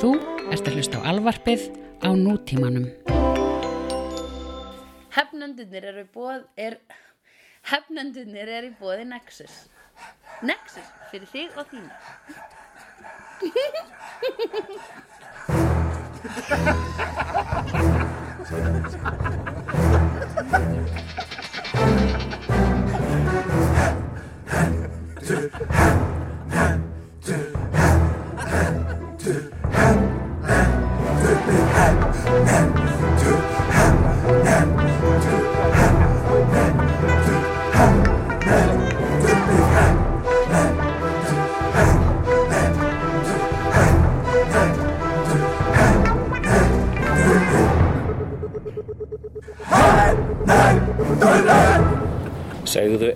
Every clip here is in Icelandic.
Þú ert að hlusta á alvarpið á nútímanum. Hefnendunir eru bóð er Hefnendunir eru í bóði Nexus Nexus fyrir þig og þína Segðu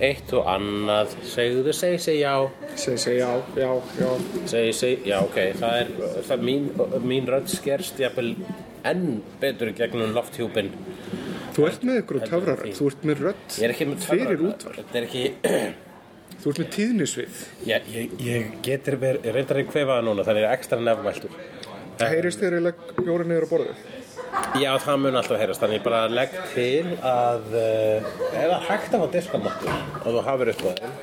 eitt og annað, segðu, seg, seg, já, Segði, segi já, já, já. seg, seg, já, ok, það er, það er mín, mín rödd skerst jafnvel enn betur í gegnum lofthjúpin. Þú ert með ykkur því. þú ert með rödd Ég fyrir töfrar- útvar. Þetta er ekki, Þú ert með tíðnisvið. já, ég, ég getur verið, ég reyndar í kvefaða núna, þannig er ekstra nefnmæltur. Það heyrist þegar ég legg bjóra niður á borðið. Já, það mun alltaf heyrast, þannig bara legg til að, uh, er það hægt að fá diskamottur og þú hafur upp á þeim?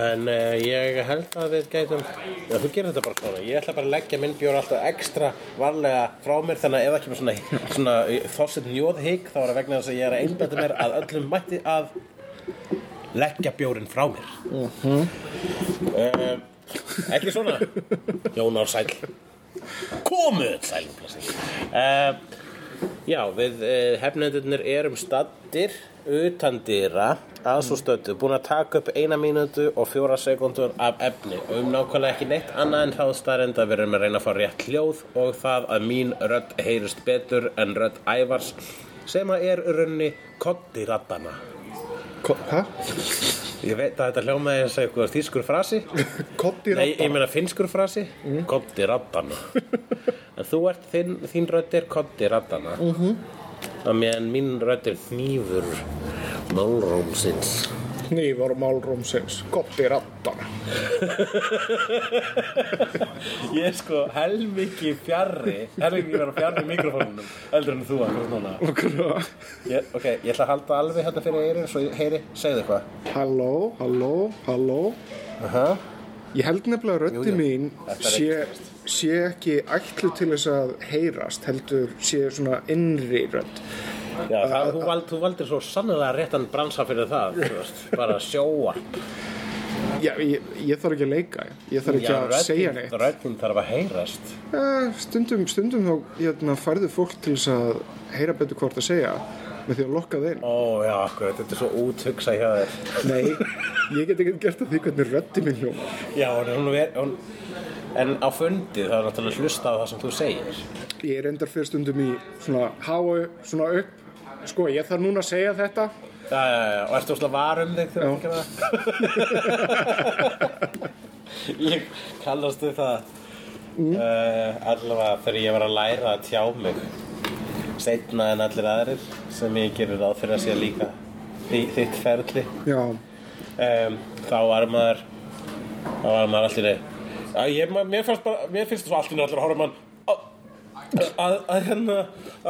En uh, ég held að við gætum, já, þú gerir þetta bara svona, ég ætla bara að leggja minn bjór alltaf ekstra varlega frá mér þannig að ef það kemur svona, svona þossið njóðhygg þá er það vegna þess að ég er að einbæta mér að öllum mætti að leggja bjórin frá mér. Uh ekki svona, Jón Ár Sæll. Komuð uh, Já, við uh, hefnendurnir erum stattir utan dýra að svo stötu búin að taka upp eina mínútu og fjóra sekundur af efni og um nákvæmlega ekki neitt annað en það starrend að við erum að reyna að fá rétt hljóð og það að mín rödd heyrist betur en rödd ævars sem að er í rauninni kotti raddana Hæ? Ég veit að þetta hljómaði eins og eitthvað þýskur frasi Kotti Nei, ég meina finskur frasi mm. Koddi raddana En þú ert, þinn, þín rödd er koddi raddana mm -hmm. Að meðan mín rödd er þnýfur Málrómsins Hnífar málrómsins. Kotti raddana. Ég er sko helmikið fjarrri Helmikið vera fjarrri mikrofónunum Eldur en þú núna ég, Ok, ég ætla að halda alveg hérna fyrir eyrin Svo heyri, segðu eitthvað Halló, halló, halló. uh Ég held nefnilega að jú. mín sé, sé ekki ætlu til þess að heyrast, heldur sé svona innri rödd. Já, það, þú, vald, þú valdir svo sannlega réttan bransa fyrir það þú veist, Bara sjóa Já, ég, ég þarf ekki að leika, ég þarf ekki að segja neitt. Röddin þarf að heyrast stundum, stundum þá hérna, færðu fólk til þess að heyra betur hvort að segja með því að lokka þeim. Ó, já, akkur, þetta er svo úthugsa hjá þér Nei, ég get ekki gert að því hvernig röddi minn hljóma. Já, en hún er hún, En á fundi það er náttúrulega hlusta á það sem þú segir Ég reyndar fyrir stundum í svona háu, svona upp. Sko, ég þarf núna að segja þetta. Já, já, já, og ertu svona var um þig þegar þú gerir það? Ég kannast við það mm. Allavega þegar ég var að læra að tjá mig Seinna en allir aðrir sem ég gerir ráð fyrir að sé líka í þitt ferli um, þá var maður þá var maður allir að ég, mér, bara, mér finnst svo allir allir að horfa mann að, að, að hérna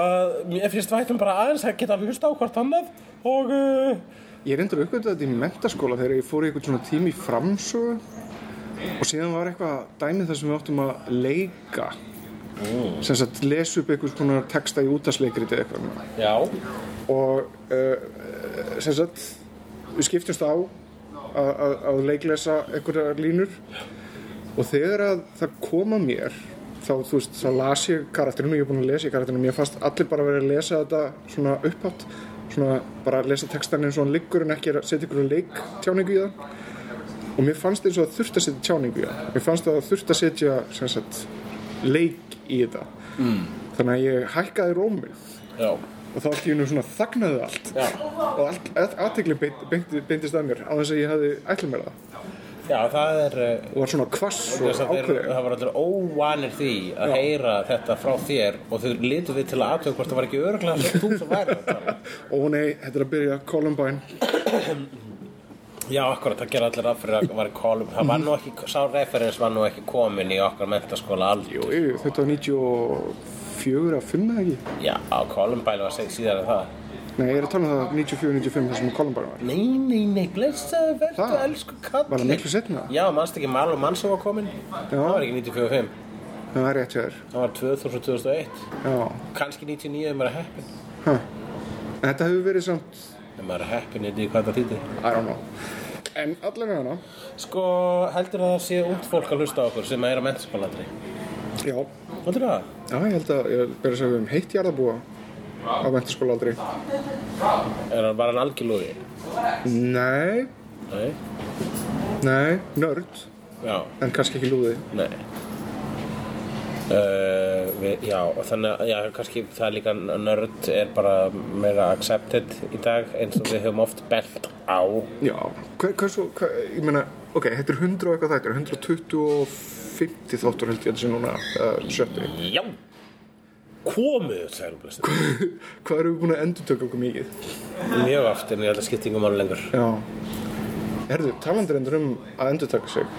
að mér finnst vætum bara aðeins að geta hlusta á hvort annað og uh, ég reyndar uppgönda þetta í mentaskóla þegar ég fór í eitthvað svona tími í framsögu og síðan var eitthvað dæmið þar sem við áttum að leika. Sem sagt lesa upp eitthvað svona texta í útasleikriti eða eitthvað. Já, og uh, sem sagt við skiptumst á að, að, að leiklesa einhverjar línur. Og þegar að það koma mér þá, þú veist, þá las ég karakterinu ég er búin að lesa í karakterinu, mér fannst allir bara verið að lesa þetta svona upphátt svona bara að lesa textan eins og hann liggur en ekki að setja ykkur leik tjáningu í það. Og mér fannst eins og að þurft að setja tjáningu í það. Mér fannst að þurft að setja sem sagt, leik í þetta. Mm. þannig að ég hækkaði róminn já, og þá allt í hennu svona þagnaði allt. Já. Og allt, aðtegli beintist að mér á þess að ég hefði ætlum mér það já, það er uh, og var svona kvass og þess að ákveðið það var allir óvanir því að Já. heyra þetta frá þér og þau litu við til að aðtöku hvort það var ekki örglega sem þú sem væri að tala. Og nei, þetta er að byrja Columbine. Já, akkurat, það gera allir af fyrir að var í kolum Það var nú ekki, sá referens var nú ekki komin í okkar mentaskóla aldur Jú, jú, þetta var 94 að 5 eða ekki? Já, Columbine var síðan en það Nei, ég er að tala um það 94-95 þar sem Columbine var. Nei, nei, nei, blessaðu verðu, elsku kall Var það miklu seinna? Já, mannst ekki Marlon Manson var komin Það var ekki 94-5 Það er rétt hjá þér. Það var 2000-2001 Já, Kanski 99 ef maður er heppin hæ. Þetta hefur verið samt, Ef maður er heppin, ég veit hvað það þýtti I don't know. En allavega hana. Sko, heldur að það sé út fólk að hlusta á okkur sem er á mentaskólandri Já, Heldur það? já, ég held að ég að á mentaskóla aldrei. Er hann bara en algjörlúði? Nei, Nei? Nei, nörd. Já, En kannski ekki lúði. Nei. Uh, við, já, þannig að já, kannski það er líka nörd er bara meira accepted í dag eins og við höfum oft belt á. Já, hver, hversu, hver, ég meina, ok, þetta er 100 og eitthvað 120 og 50 þáttur held ég þetta sé núna, uh, 70. Já Komuð, særum blestur Hvað erum við búin að endur tökja okkur mikið? Mjög oft en ég held að skiptingum máli lengur Já. Herðu, talandir endur um að endur taka sig.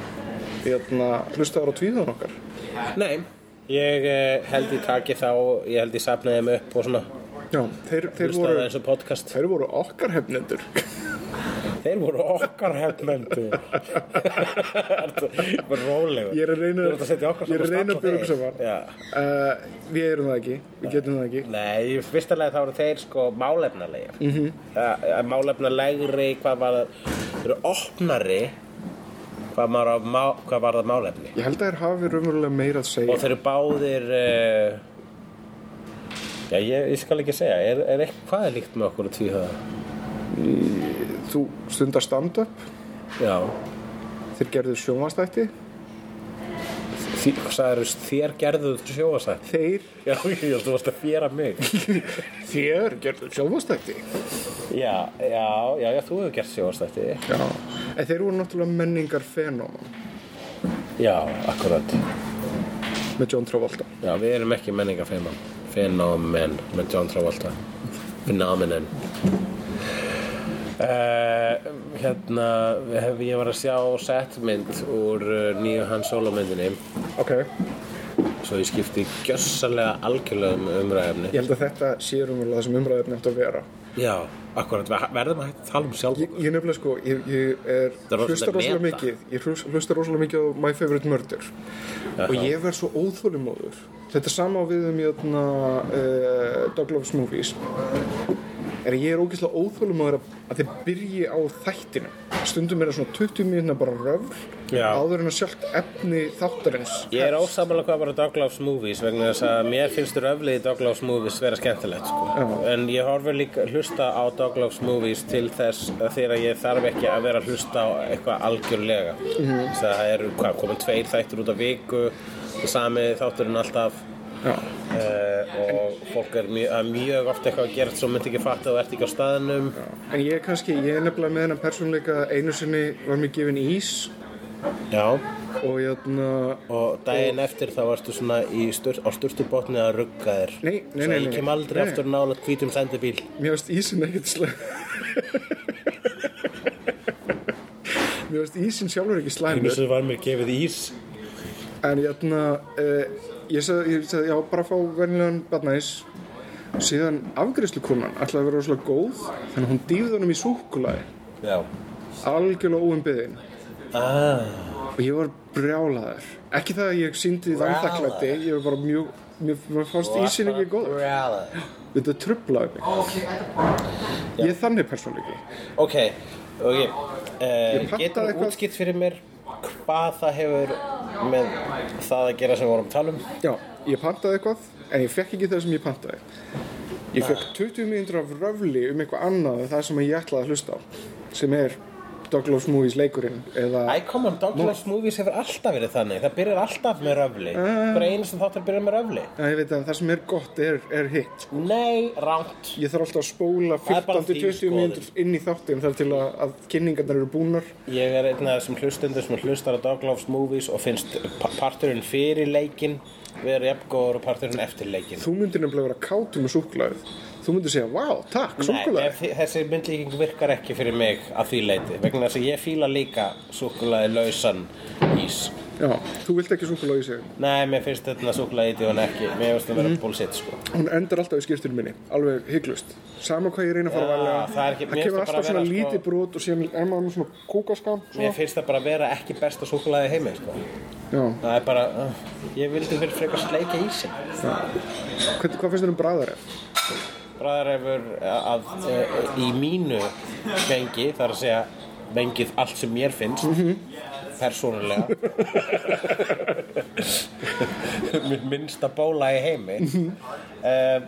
Hérna, hlustaður á tvíðan okkar. Nei, ég eh, held ég taki þá ég held ég safnaði þeim upp og svona Já, þeir, þeir voru, eins og podcast þeir voru okkar hefnendur. Þeir voru okkar hefnendu Ertu bara rólegur Ég er að reyna, að byrja upp saman. Já Uh, við erum það ekki, við getum það ekki. Nei, lagi þá eru þeir sko málefnalegir mm Mhm. -hmm. Málefnalegri, hvað var Þeir eru opnari Hvað var, má, hvað var það málefni Ég held að þeir hafi raunverulega meira að segja. Og þeir eru báðir uh, Já, ég, ég skal ekki segja Er, er eitthvað, hvað líkt með okkur tvíhöða? Þú stundar stand-up, þeir gerðu sjónvastætti, sagður, þér gerðu þú sjóasætt þeir, Já, ég held að þú varst að fjera mig. Þér gerðu sjónvastætti. Já, já, já, já, þú hefur gert sjóastætti Já, en þeir voru náttúrulega menningar fenóman Já, akkurat. Með John Travolta. Já, við erum ekki menningafeiman Fenómen með John Travolta. Fenómenen uh, Hérna hef, Ég var að sjá setmynd úr uh, nýju Hans Solo myndinni. Ok, Svo ég skipti gjössalega algjörlega um umræðefni ég held að þetta sé það sem umræður nefnt að vera. Já, akkurat, verðum að tala um sjálf Ég, ég nefnilega sko, ég, ég er hlusta rosalega mikið, ég hlus- hlusta rosalega mikið á My Favorite Murder. Og ég verð svo óþólumóður. Þetta er sama á við um uh, Dog Loves Movies. Er að ég er ógeðslega óþólumóður að, að þið byrji á þættinu. Stundum er það svona 20 mínúna bara röfl áður en að sjálft efni þáttarins. Ég er ósammála hvað bara Douglas Movies vegna þess að mér finnst röflið í Douglas Movies vera skemmtilegt sko. en ég horfur líka hlusta á Douglas Movies til þess að þegar ég þarf ekki að vera að hlusta á eitthvað algjörlega þess að það eru hvað, komin tveir þættir út af viku sami þátturinn alltaf Já. Uh, og fólk er mjög, að mjög oft eitthvað að gera svo myndi ekki fatta þú ert ekki á staðnum En ég er kannski, ég er nefnilega með hennar persónleika einu sinni var mér gefin ís Já og jötna, og daginn eftir þá varstu svona í styr, á styrtubotni að rugga þér Nei, nei, svo nei, ég nei. kem aldrei Nei. aftur nála hvítum sendibíl mér varst ísin ekkert slæm. mér varst ísin sjálfur ekki slæmur. Einu sem var mér gefið ís En jötna, uh, ég sagði, ég sagði, já, bara fá venjulegan badnæs. Síðan afgriðslukonan ætlaði að vera rosalega góð, þannig að hún dýfði honum í súkkulaði, Já algjörlega óumbyðin. ah, Og ég var brjálaður. Ekki það að ég síndi vanþakklætti, ég var bara mjög, mér, mér fannst ísin ekki góð. Þetta trublaði mig. Ég er þannig persónleiki. Ok, ok uh, Getur eitthvað- útskipt fyrir mér hvað það hefur með það að gera sem við vorum að tala um Já, ég pantaði eitthvað, en ég fekk ekki það sem ég pantaði. Ég fekk 20 mínútur af röfli um eitthvað annað en það sem ég ætlaði að hlusta á, sem er Douglas Movies leikurinn. Icon Douglas Movies hefur alltaf verið þannig Það byrjar alltaf með röfli Hver einu sem þáttur byrjar með röfli það sem er gott er, er hitt. Nei, ránt Ég þarf alltaf að spóla Það er bara 15-20 þín skoðun. mínútur inn í þáttin þar til að, að kynningarnar eru búnar. Ég er einn af þessum hlustundur sem hlustar á Douglas Movies og finnst pa- parturinn fyrir leikin vera jafngóður og parturinn eftir leikin Þú myndir nefnilega vera kátum með súklaðið. Þú myndir segja, vá, takk, þi- þessi myndlíking virkar ekki fyrir mig að því leiti vegna þess að ég fíla líka súkulaði lausan ís. Já, þú vilt ekki súkulega í sig Nei, mér finnst þetta súkulaði íti og ekki. Mér finnst það vera bullshit sko. Hún endar alltaf í skiptinu minni, alveg hygglust Sama hvað ég reyna að fara Já, varlega. það mér kemur alltaf svona sko- lítið brot og síðan er maður svona kókaskam Mér svona. finnst það bara vera ekki besta súkulaði í heimi sko. Það er bara, uh, ég vildi fyrir frekar sleika ísinn. Hvað, hvað finnst þér um bræðaref? Bræðarefur að, að í mínu vengi, þar að segja vengið allt sem mér finnst persónulega. Minn minnsta bóla í heimi. Um,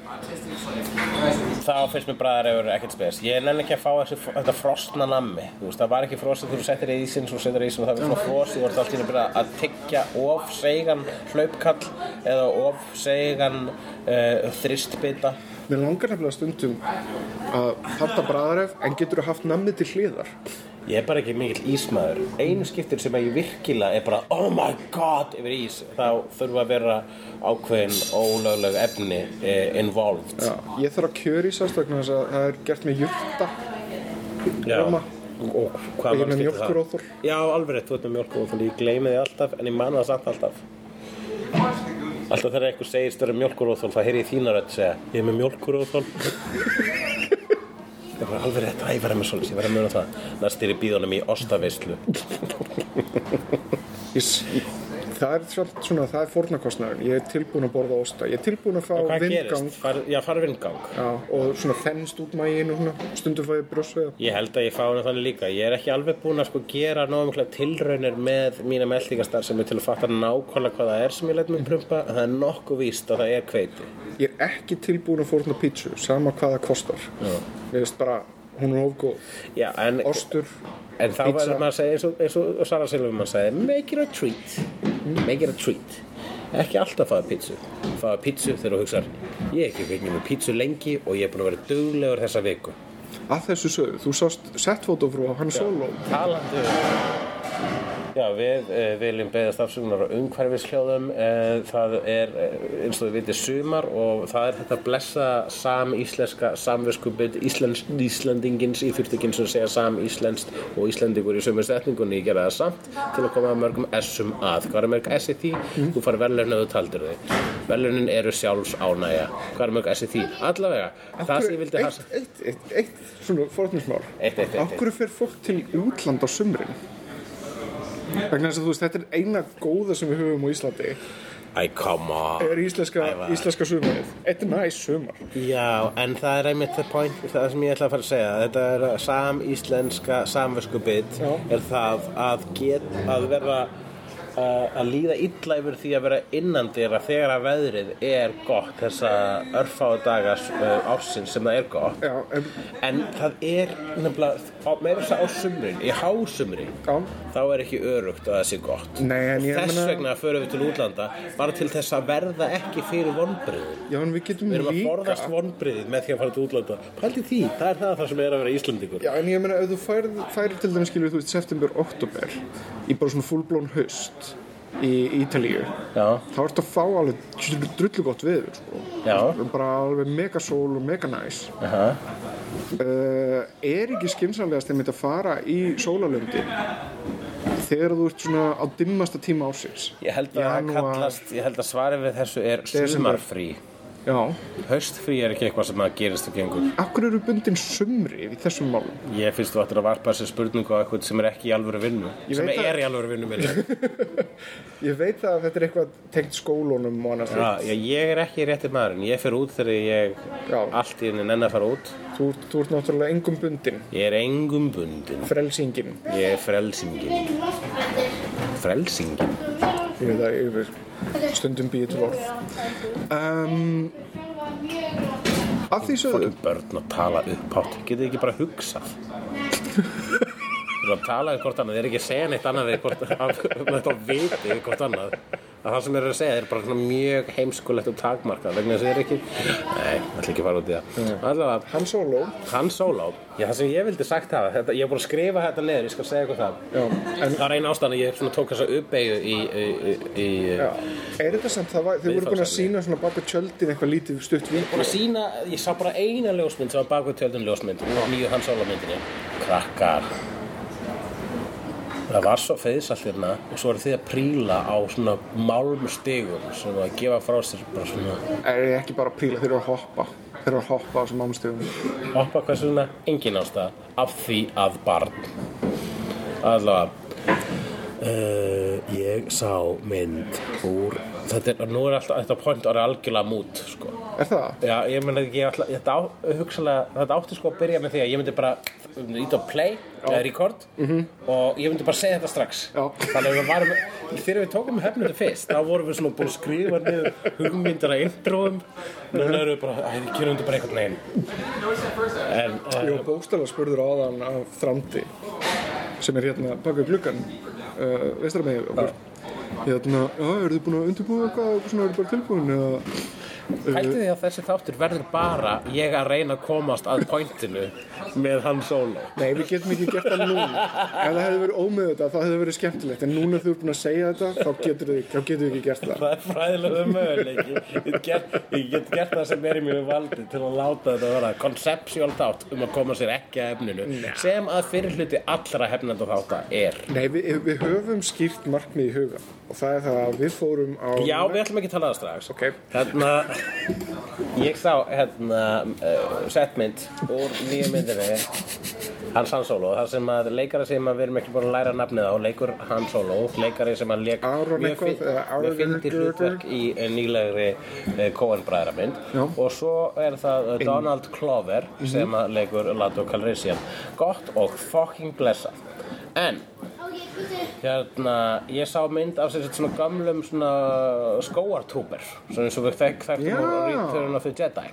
þá finnst mér bræðarefur ekkert spes. Ég nenni ekki að fá þessi, þetta frostna nammi veist, það var ekki frostið þegar þú settir í ísinn svo settir í ísinn og það var svona frostið þú ert alltaf að byrja að tyggja of seigan hlaupkall eða of seigan uh, þristbita Mér langar nefnilega stundum að halda bræðaref en getur þú haft namnið til hliðar Ég er bara ekki mikill ísmaður. Einu skiptir sem að ég virkilega er bara oh my god yfir ís. Þá þurfa að vera ákveðin ólögleg efni eh, involved. Já, ég þarf að kjöri vegna þess að það er gert með jurta Róma. Og hvað Ég með mjólkuróþol. Já, alveg rétt, þú ert með mjólkuróþol. Ég gleymi því alltaf, en ég man það samt alltaf. Alltaf þegar einhver segist vera mjólkuróþol, þá heyri ég þína rödd segja Ég er með mjólkuróþol. Ég er bara alveg rétt, að ég verða með svoleiðis, ég verða með það. Næst er í bíðunum í ostaveislu. Ég s- Það er svolít svona, það er fórnarkostnaður Ég er tilbúin að borða osta Ég er tilbúin að fá Hvað vindgang gerist? Far, já, fara vindgang. Já, og svona þennst út mægin og stundum fæði brjósveða Ég held að ég fá hana þannig líka. Ég er ekki alveg búinn að sko gera mikla tilraunir með mína meldingastar sem er til að fatta nákvæmlega hvað það er sem ég læt mig prumpa. Það er nokkuð víst að það er kveiti. Ég er ekki tilbúin að fórna pítsu sama hvað það kostar Ég veist bara, hún er ofgóð Já, en, Ostur, en þá verður maður að segja eins og, eins og Sara Silverman sagði, make it a treat. Make it a treat. Ekki alltaf faða pítsu. Faða pítsu þegar þú hugsar, ég hef ekki fengið með pítsu lengi og ég er búinn að vera duglegur þessa viku. Að þessu sögðu Þú sást settfótó frá hann solo. Talandi um- Já, við uh, viljum beðast afsökunar á umhverfisljóðum uh, það er uh, eins og við vitið sumar og það er þetta blessa sam-íslenska Íslands, Íslandingins í fyrstekinn sem segja sam-íslenskt og Íslandingur í sömu setningunni. Ég gera það samt til að koma að mörgum S-um að. Hvað er mörg S í því? Þú farið verðlun ef þú taldir þau. Verðlunin eru sjálfs ánægja hvað er mörg S í því? Allavega, það sem ég vildi eitt, hafa eitt, eitt, eitt, svona Af hverju fer fólk til útland á sumrin? Vegna þess að þú veist, þetta er eina góða sem við höfum á Íslandi. Æ, come on. Er íslenska, íslenska sumarið. Þetta er næs sumar. Já, en það er einmitt það point, það sem ég ætla að fara að segja. Þetta er að sam-íslenska samvöskubit Já. er það að get að vera að líða illa yfir því að vera innandyra þegar að veðrið er gott þessa örfáu daga uh, ársins sem það er gott. Já, en, en það er nefnilega meira þess að á sumrin, í hásumri þá er ekki örugt að það sé gott. Nei, þess meina- vegna förum við til útlanda bara til þess að verða ekki fyrir vonbriðum já, en við getum Við erum að líka forðast vonbriðið með því að fara til útlanda. Pældi því, það er það, það sem er að vera Íslandingur Já, en ég meina, ef þú færir, til dæmis skilur, þú veist, september, oktober í bara svona fullblón haust í Ítalíu. Þá ertu að fá alveg drullu gott viður sko. Bara alveg megasól og meganæs aha. Uh, er ekki skynsamlegast þeim að fara í sólalöndin þegar þú ert svona á dimmasta tíma ásins Ég held að það Janúar. kallast, ég held að svarið við þessu er sumarfrí Já, Haustfrí er ekki eitthvað sem að gerist og gengur. Akkur eru bundin sumri í þessum málum? Ég finnst þú ættir að varpa þessi spurningu á eitthvað sem er ekki í alvöru vinnu Sem að- er í alvöru vinnu Ég. Veit að þetta er eitthvað tengt skólunum Já, ég, ég er ekki rétti maðurinn. Ég fer út þegar ég Já. allt í henni nenni að fara út. Þú, þú ert náttúrulega engum bundin Ég er engum bundin frelsingin Ég er frelsingin Frelsingin ég veit að yfir stundum býið til orð. Um, að því sögðu börn að tala upphátt. Getið þið ekki bara hugsað Þú erum að tala við hvort annað. Þið er ekki að segja neitt annað við hvort, þetta viti hvort annað. Að það sem er að segja er bara mjög heimskulegt og takmarkað vegna þess að það er ekki nei, það ætla ekki að fara út í það. Allavega, hann solo. Hann solo. Já, það sem ég vildi sagt hafa, þetta, ég er búin að skrifa þetta neður, ég skal segja eitthvað það. Já, en það er eina ástæðan að ég svona tók þessa uppeyju í, í, í, já. er þetta samt, það var, þið voru búin að sína svona baka tjöldin eitthvað lítið stutt við búin að sína, ég sá bara eina ljósmynd sem var bakvið tjöldun ljósmynd nýju hans solo myndinni. Krakkar það var svo feðsall hérna og svo eru þið að príla á svona málmstigum sem að gefa frá sér bara svona er þið ekki bara að príla, þeir eru að hoppa? Þeir eru að hoppa á þessum ámstegum hoppa hversu svona engin ástæð af því að barn. Allavega uh, ég sá mynd úr þetta er, nú er alltaf, þetta point er algjörlega mút sko. Er það? Já, ég meina ekki, ég ætla, þetta, á, þetta átti sko að byrja með því að ég myndi bara ít á play, eða record og ég myndi bara segja þetta strax. Já. þannig að við varum, þegar við tókum hefnum þetta fyrst, þá vorum við svona búin að skrifa niður hugmyndir að introðum. Núna erum við bara, æ, við kjörum þetta bara eitthvað neginn en, Jó, uh, bókstala spurður áðan af Þrandi sem er hérna baka gluggan uh, veistra með okkur hérna, já, eru þið búin að undirbúa eitthvað og svona eru bara tilbúin eða Hælti því að þessi þáttur verður bara ég að reyna að komast að pointinu með hann solo. Nei, við getum ekki gert það núna. Ef það hefði verið ómið þetta, það hefði verið skemmtilegt. En núna þú ert búin að segja þetta, þá getur þið, þá getur þið ekki gert það. Það er fræðilega möguleiki. Ég get, ég get gert það sem er í mjög valdi til að láta þetta vera conceptual þátt um að koma sér ekki að efninu sem að fyrir hluti allra hefnenda þátta er. Nei, við, við höfum skýrt markmið í huga. Og það er það að við fórum á Já, við ætlum ekki að tala það strax. Ok. Hérna Ég sá hérna uh, setmynd úr nýju myndinni Hans Han Solo þar sem að leikari sem að við erum ekki búin að læra nafnið á leikur Han Solo leikari sem að leik Aaron mjög eitthvað, fín- eða Aaron mjög fyndi eitthvað. hlutverk í eh, nýlegri uh, Coen bræðramynd Já. og svo er það uh, Donald Clover sem að leikur Lando Calrissian gott og fucking blessað en Hérna, ég sá mynd af sér svona gamlum svona skóartrúper svona eins og við þekk þekktum á Return of the Jedi.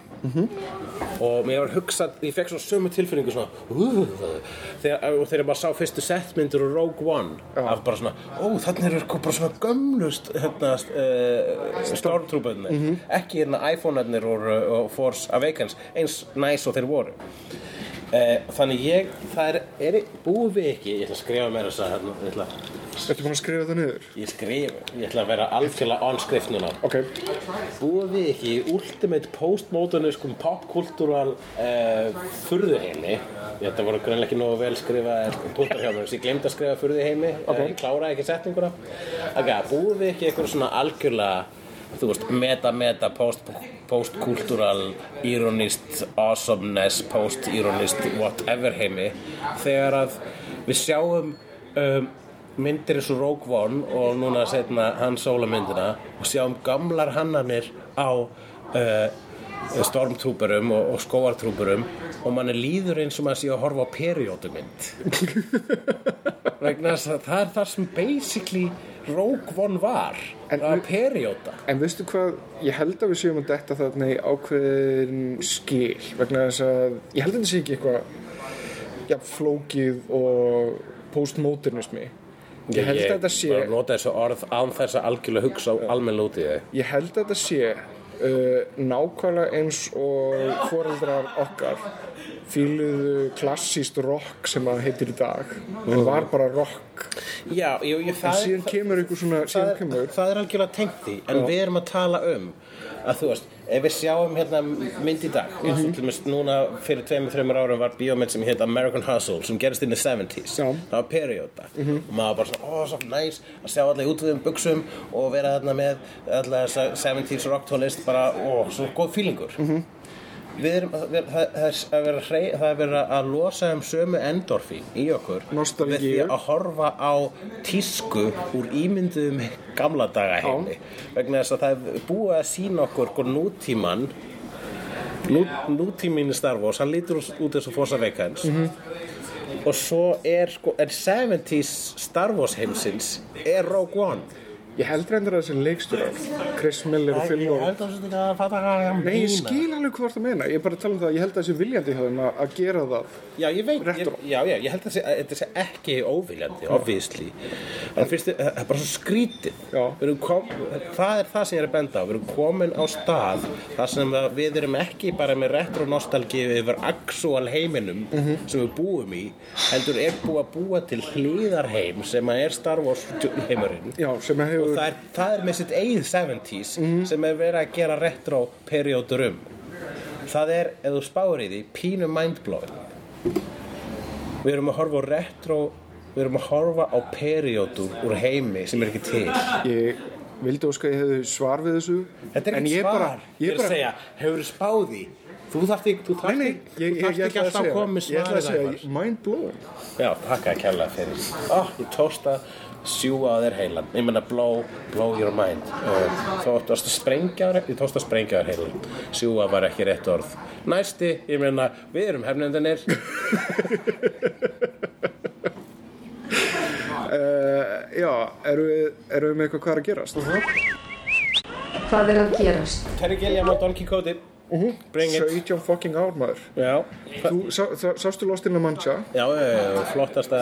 Og mér var hugsað, ég fekk svona sömu tilfinningu svona uh, þegar, og þegar maður sá fyrstu settmyndur og Rogue One af bara svona, ó þannig er bara svona gömlust hérna, uh, stormtrooperni ekki hérna iPhone-arnir og, og Force Awakens eins næs og þeir voru Uh, þannig ég, það er, er búið við ekki, ég ætla að skrifa mér þess að hérna, ég ætla, Ertu búin að skrifa það niður? ég skrif, ég ætla að vera algjörlega on skrift núna Ok, búið við ekki í ultimate postmoderniskum popkultúral uh, furðuheimi þetta voru greinlega ekki nógu vel skrifa punktar hjá mér, þess að ég glemd að skrifa furðuheimi okay. ég kláraði ekki setninguna ok, búið við ekki eitthvað svona algjörlega þú veist, meta-meta post, postkultúral ironist, awesomeness post-ironist, whatever heimi. Þegar að við sjáum um, myndir eins og Rogue One og núna setna hans Solo myndina og sjáum gamlar hannanir á uh, stormtrúperum og, og skóartrúperum og manni líður eins og maður sé að horfa á periódumynd. Vegna þess að það er það sem basically Rogue One var En við- perióda. en veistu hvað, ég held að við séum að detta þarna í ákveðin skil vegna þess að, ég held að þetta sé ekki eitthvað ja, flókið og postmodernismi ég held að þetta sé bara nota þessu orð án þess að algjörlega hugsa almenn út í þig Ég held að þetta sé nákvæmlega eins og foreldrar okkar. Fíluðu klassíst rock sem það heitir í dag. En var bara rock. Já, jú, jú, en það, síðan kemur einhver svona það, síðan er, kemur það er algjörlega tengt því en við erum að tala um að þú veist, ef við sjáum hérna mynd í dag eins Mhm. og til dæmis núna fyrir tveimur, þreimur árum var bíómynd sem heit American Hustle sem gerist inn í 70s Já. Það var perióda og maður bara svona, ó, svo næs að sjá alla í útvöðum buksum og vera þarna með alla þessa 70s rock tónlist bara, ó, svo góð fílingur Mhm. við erum, það, það, það, er hrei, það er verið að losa um sömu endorfín í okkur Nostalgíu. með því að horfa á tísku úr ímynduðum gamla daga heimi. Vegna þess að það er búið að sína okkur sko nútíman nú, nútíminn í Star Wars hann lítur út eins og Force Awakens. Og svo er sko en 70s Star Wars heimsins er Rogue One ég held reyndar að þessi leikstjórar Chris Miller og Phil Ég Lord held að þetta ekki að fatta hvað hann Nei, ég meina. skil alveg hvað það meina, ég er bara að tala um það, ég held að þessi viljandi hjá þeim að að gera það. Já, ég veit, ég, Retro. já, já, ég held að sé- að þetta sé ekki óviljandi, obviously. En fyrst, það er bara svo skrítið. Kom, það er það sem ég er að benda á. Við erum komin á stað þar sem við erum ekki bara með retro-nostalgíu yfir actual heiminum sem við búum í, heldur er búið að búa til hlýðarheim sem að Og það er, það er með sitt eigið 70s sem er verið að gera retro-periódur um. Það er, ef þú spáir í því, pínu mindblowing. Við erum að horfa á retro, við erum að horfa á periódur úr heimi sem er ekki til. ég vildi óska að ég hefði svar við þessu. Þetta er ekki svar. Ég er að segja, hefur þú spáð í? Þú þarft ekki, alltaf að koma með segja, mind blowing. Já, takk að kjalla fyrir. Ó, ég tókst að sjúga á þér heilan. Ég meina blow, blow your mind. Uh, Þú tókst að sprengja þér, ég tókst að sprengja þér heilan. Sjúga var ekki rétt orð. Næsti, ég meina, við erum hefnendinir. Uh, já, eru við, eru við með eitthvað hvað er að gerast? Hvað er að gerast? Terry Gilliam og Don Quixote. Bring it. 17 fucking ár maður. Já, Þú sá, sá, sástu Lost in La Mancha, já, já, flottasta,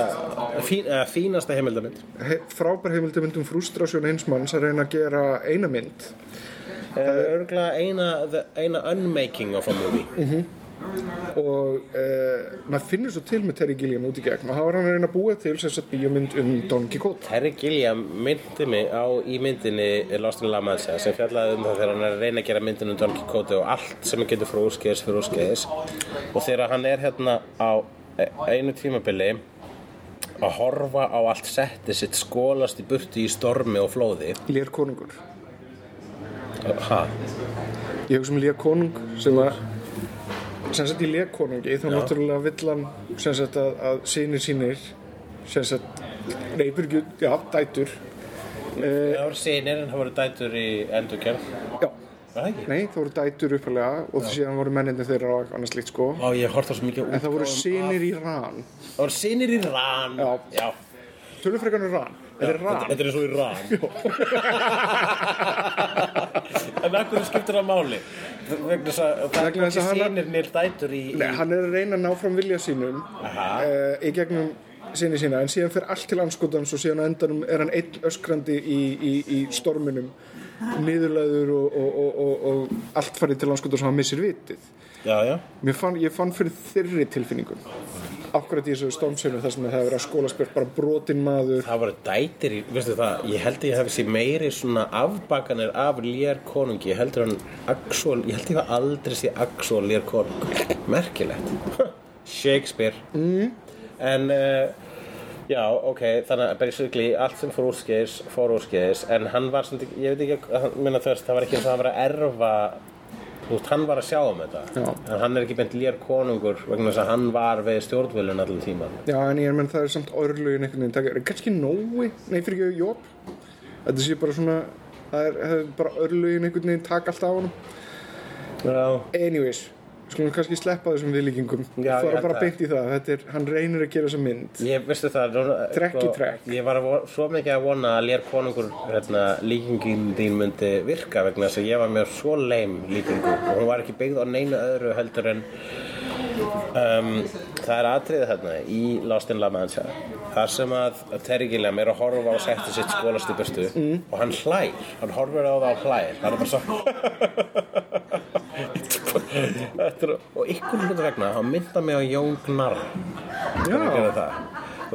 fín, uh, fínasta heimildamind. he, frábær heimildamynd um frústrasjón eins manns að reyna að gera eina mynd. Örgulega eina, eina unmaking of a movie. Og uh, maður finnur svo til með Terry Gilliam út í gegn. Og það var hann að reyna að búa til sem sagt bíómynd um Don Quixote. Terry Gilliam myndi mig á í myndinni Lost in La Mancha sem fjallaði um það þegar hann er að reyna að gera myndinu um Don Quixote og allt sem hann getur frá úrskeiðis fyrir úrskeiðis. Og þegar hann er hérna á einu tímabili að horfa á allt setti sitt skólast í burti í stormi og flóði. Lér konungur. Ha, ég hugsa um Lér konung sem var sem sagt í Lér konungi þá náttúrulega vill hann sem sagt að, að sinir sínir sem sagt reyfur já, dætur. Það voru sinir en það voru dætur í endurkjörn já, það nei, það voru dætur uppalega og síðan voru menninni þeirra og annars slíkt sko. Ó, ég horfði á svo mikið en það voru sinir í ran. Af- Það voru sinir í ran. Já. Já. tölum frekar um ran, þetta er ran. Þetta er eins og í ran. En akkur skiptir það máli Vegna þess að það er ekki sinir nýr dætur í, í Nei, hann er að reyna að ná fram vilja sínum uh, í gegnum sinni sína en síðan fyrir allt til anskotans og síðan endanum er hann einn öskrandi í, í, í storminum niðurlæður og, og, og, og, og allt farið til anskotans og hann missir vitið. Já, já. Fann, ég fann fyrir þeirri tilfinningum akkurat í þessu stormsinu þar sem það hefur verið að skólaspjörn bara brotin maður. Það voru dætir í, veistu það, ég held að ég hef sér meiri svona afbakanir af lér konungi, ég heldur hann actual, ég held að ég hef aldrei sér actual lér konung, merkilegt Shakespeare. Mm. en uh, já, ok þannig að basically allt sem fór úrskeiðis fór úrskeiðis, en hann var svona, ég veit ekki, minna þess, það var ekki eins og hann var að erfa þú veist, hann var að sjá um þetta. Já. en hann er ekki bent lér konungur vegna þess að hann var við stjórnvölun allan tíman Já, en ég menn það er samt örlugin einhvern veginn er kannski nói, nei fyrir ekki jóp þetta sé bara svona það er, bara örlugin einhvern veginn taka allt á honum. Já, Anyways, skulum kannski sleppa þessum viðlíkingum Já, fara held bara það. beint í það Þetta er, hann reynir að gera þessa mynd Ég veistu það Trekk í trekk. Ég var að vo- svo mikið að vona að lér konungur hérna, líkingin þín myndi virka vegna þess að ég var með svo leim líkingu og hún var ekki byggð á neinu öðru heldur en um, það er atriðið þarna í Lost in La Mancha þar sem að Terry Gilliam er að horfa á setti sitt skólast í burtu Mm. og hann hlær, hann horfir á það og hlær það er bara svo er, og ykkur hlutu vegna þá mynda mig á Jón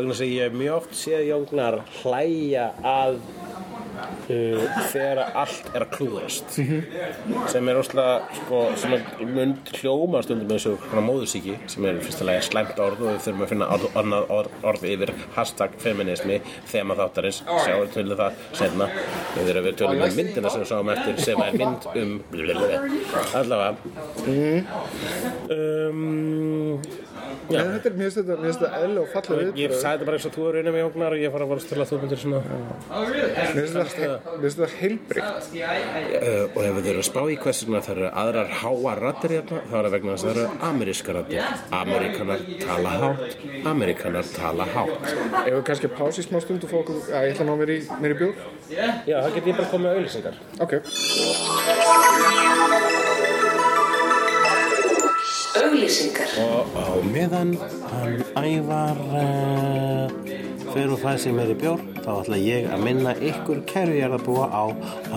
þess að ég hef mjög oft séð Jón Gnarr hlæja að uh, þegar allt er að klúðrast sem er óslega sko, sem er mynd hljóma stundum með þessu svona móðursíki sem er fyrsta lagi slæmt orð og við þurfum að finna orð, orð, orð, yfir hashtag feminismi þema þáttarins, sjáum við tölum það senna við erum við tölum um myndina sem við sáum eftir sem er mynd um allavega. Um. En þetta er, mér finnst þetta, þetta eðla og falla Ég viðbröð. sagði þetta bara eins og þú er raunin með jógnar og ég fara að volast til að þú myndir svona Mér finnst þetta, heilbrygt. uh, og ef þið eru að spá í hversuna það eru aðrar háa rattir hérna þá er það vegna þess að það eru ameríska rattir Amerikanar tala hátt Amerikanar tala hátt Ef við kannski að í smá stund og fá okkur, já, ég ætla að ná mér í, í bjór. Já, það get ég bara komið með auðlýsingar Ok. Auglýsingar. og á meðan hann ævar uh, fer og fæði sig meiri bjór þá ætla ég að minna ykkur kærujarðabúa á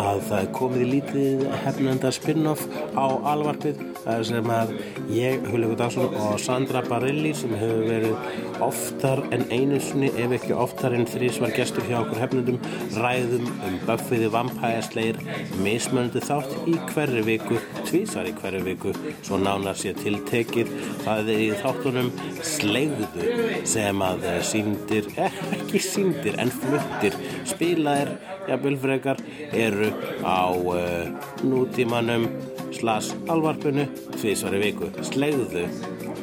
að það er komið í lítið hefnenda spin-off á alvarpið er sem að ég, Hulegu Dagsson og Sandra Barilli sem hefur verið oftar en einu sinni ef ekki oftar en þrísvar gestur hjá okkur hefnendum ræðum um Buffyði vampæðasleir mismöndu þátt í hverri viku tvísar í hverri viku svo nánar sé tiltekið það er í þáttunum slegðu sem að síndir, ekki síndir en fluttir spilaðir, jafnvel frekar eru á uh, nútímanum slas alvarpinu tvísvar í viku. Slegðu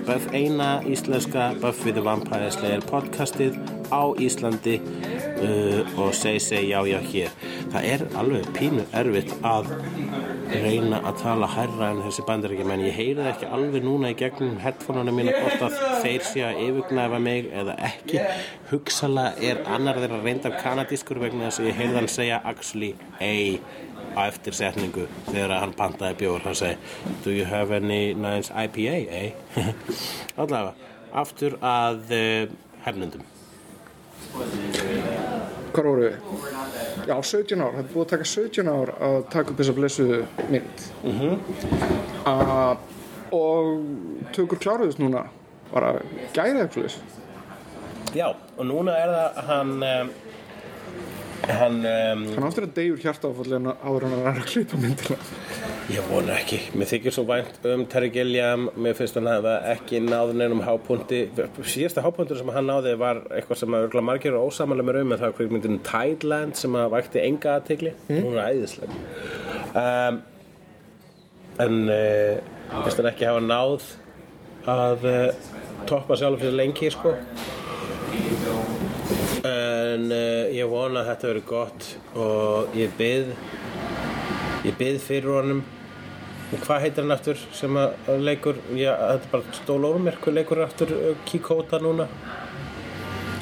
Buff, eina íslenska Buffy the Vampire Slayer podcastið á Íslandi uh, og segi segi já já hér. Það er alveg pínu erfitt að reyna að tala hærra en þessi bandaríkja en ég heyri það ekki alveg núna í gegnum headphoneuna mína hvort að þeir sé að yfirgnæfa mig eða ekki. Hugsalega er annar þeirra reyndar kanadískur vegna þess að ég heyrði hann segja actually a á eftir setningu þegar hann pantaði bjór. Hann segi do you have any nice IPA eh? allavega aftur að uh, hefnundum Hvar voru við? Já, 17 ár. Það er búið að taka 17 ár að taka upp þessa blessuðu mynd. Mm og tökur kláruðust núna. Bara gæða eitthvað. já og núna er það hann um, hann um, Hann áttur að deyjur en áður hann að ræða að klippa myndina. Ég vona ekki. Mér þykir svo vænt um Terry Gilliam. Mér finnst hann hafa ekki náð neinum hápunti. Síðasta hápuntur sem hann náði var eitthvað sem að örgulega margir eru ósamalega með um en það var kvikmyndin Tideland sem að vakti enga aðtegli. Hún er æðisleg. Um, en uh, finnst hann ekki hafa náð að uh, toppa sjálf fyrir lengi sko. En uh, ég vona að þetta verið gott og ég bið ég bið fyrir honum hvað heitir hann aftur sem að leikur já, þetta er bara stól órum mér hvað leikur aftur uh, Kikóta núna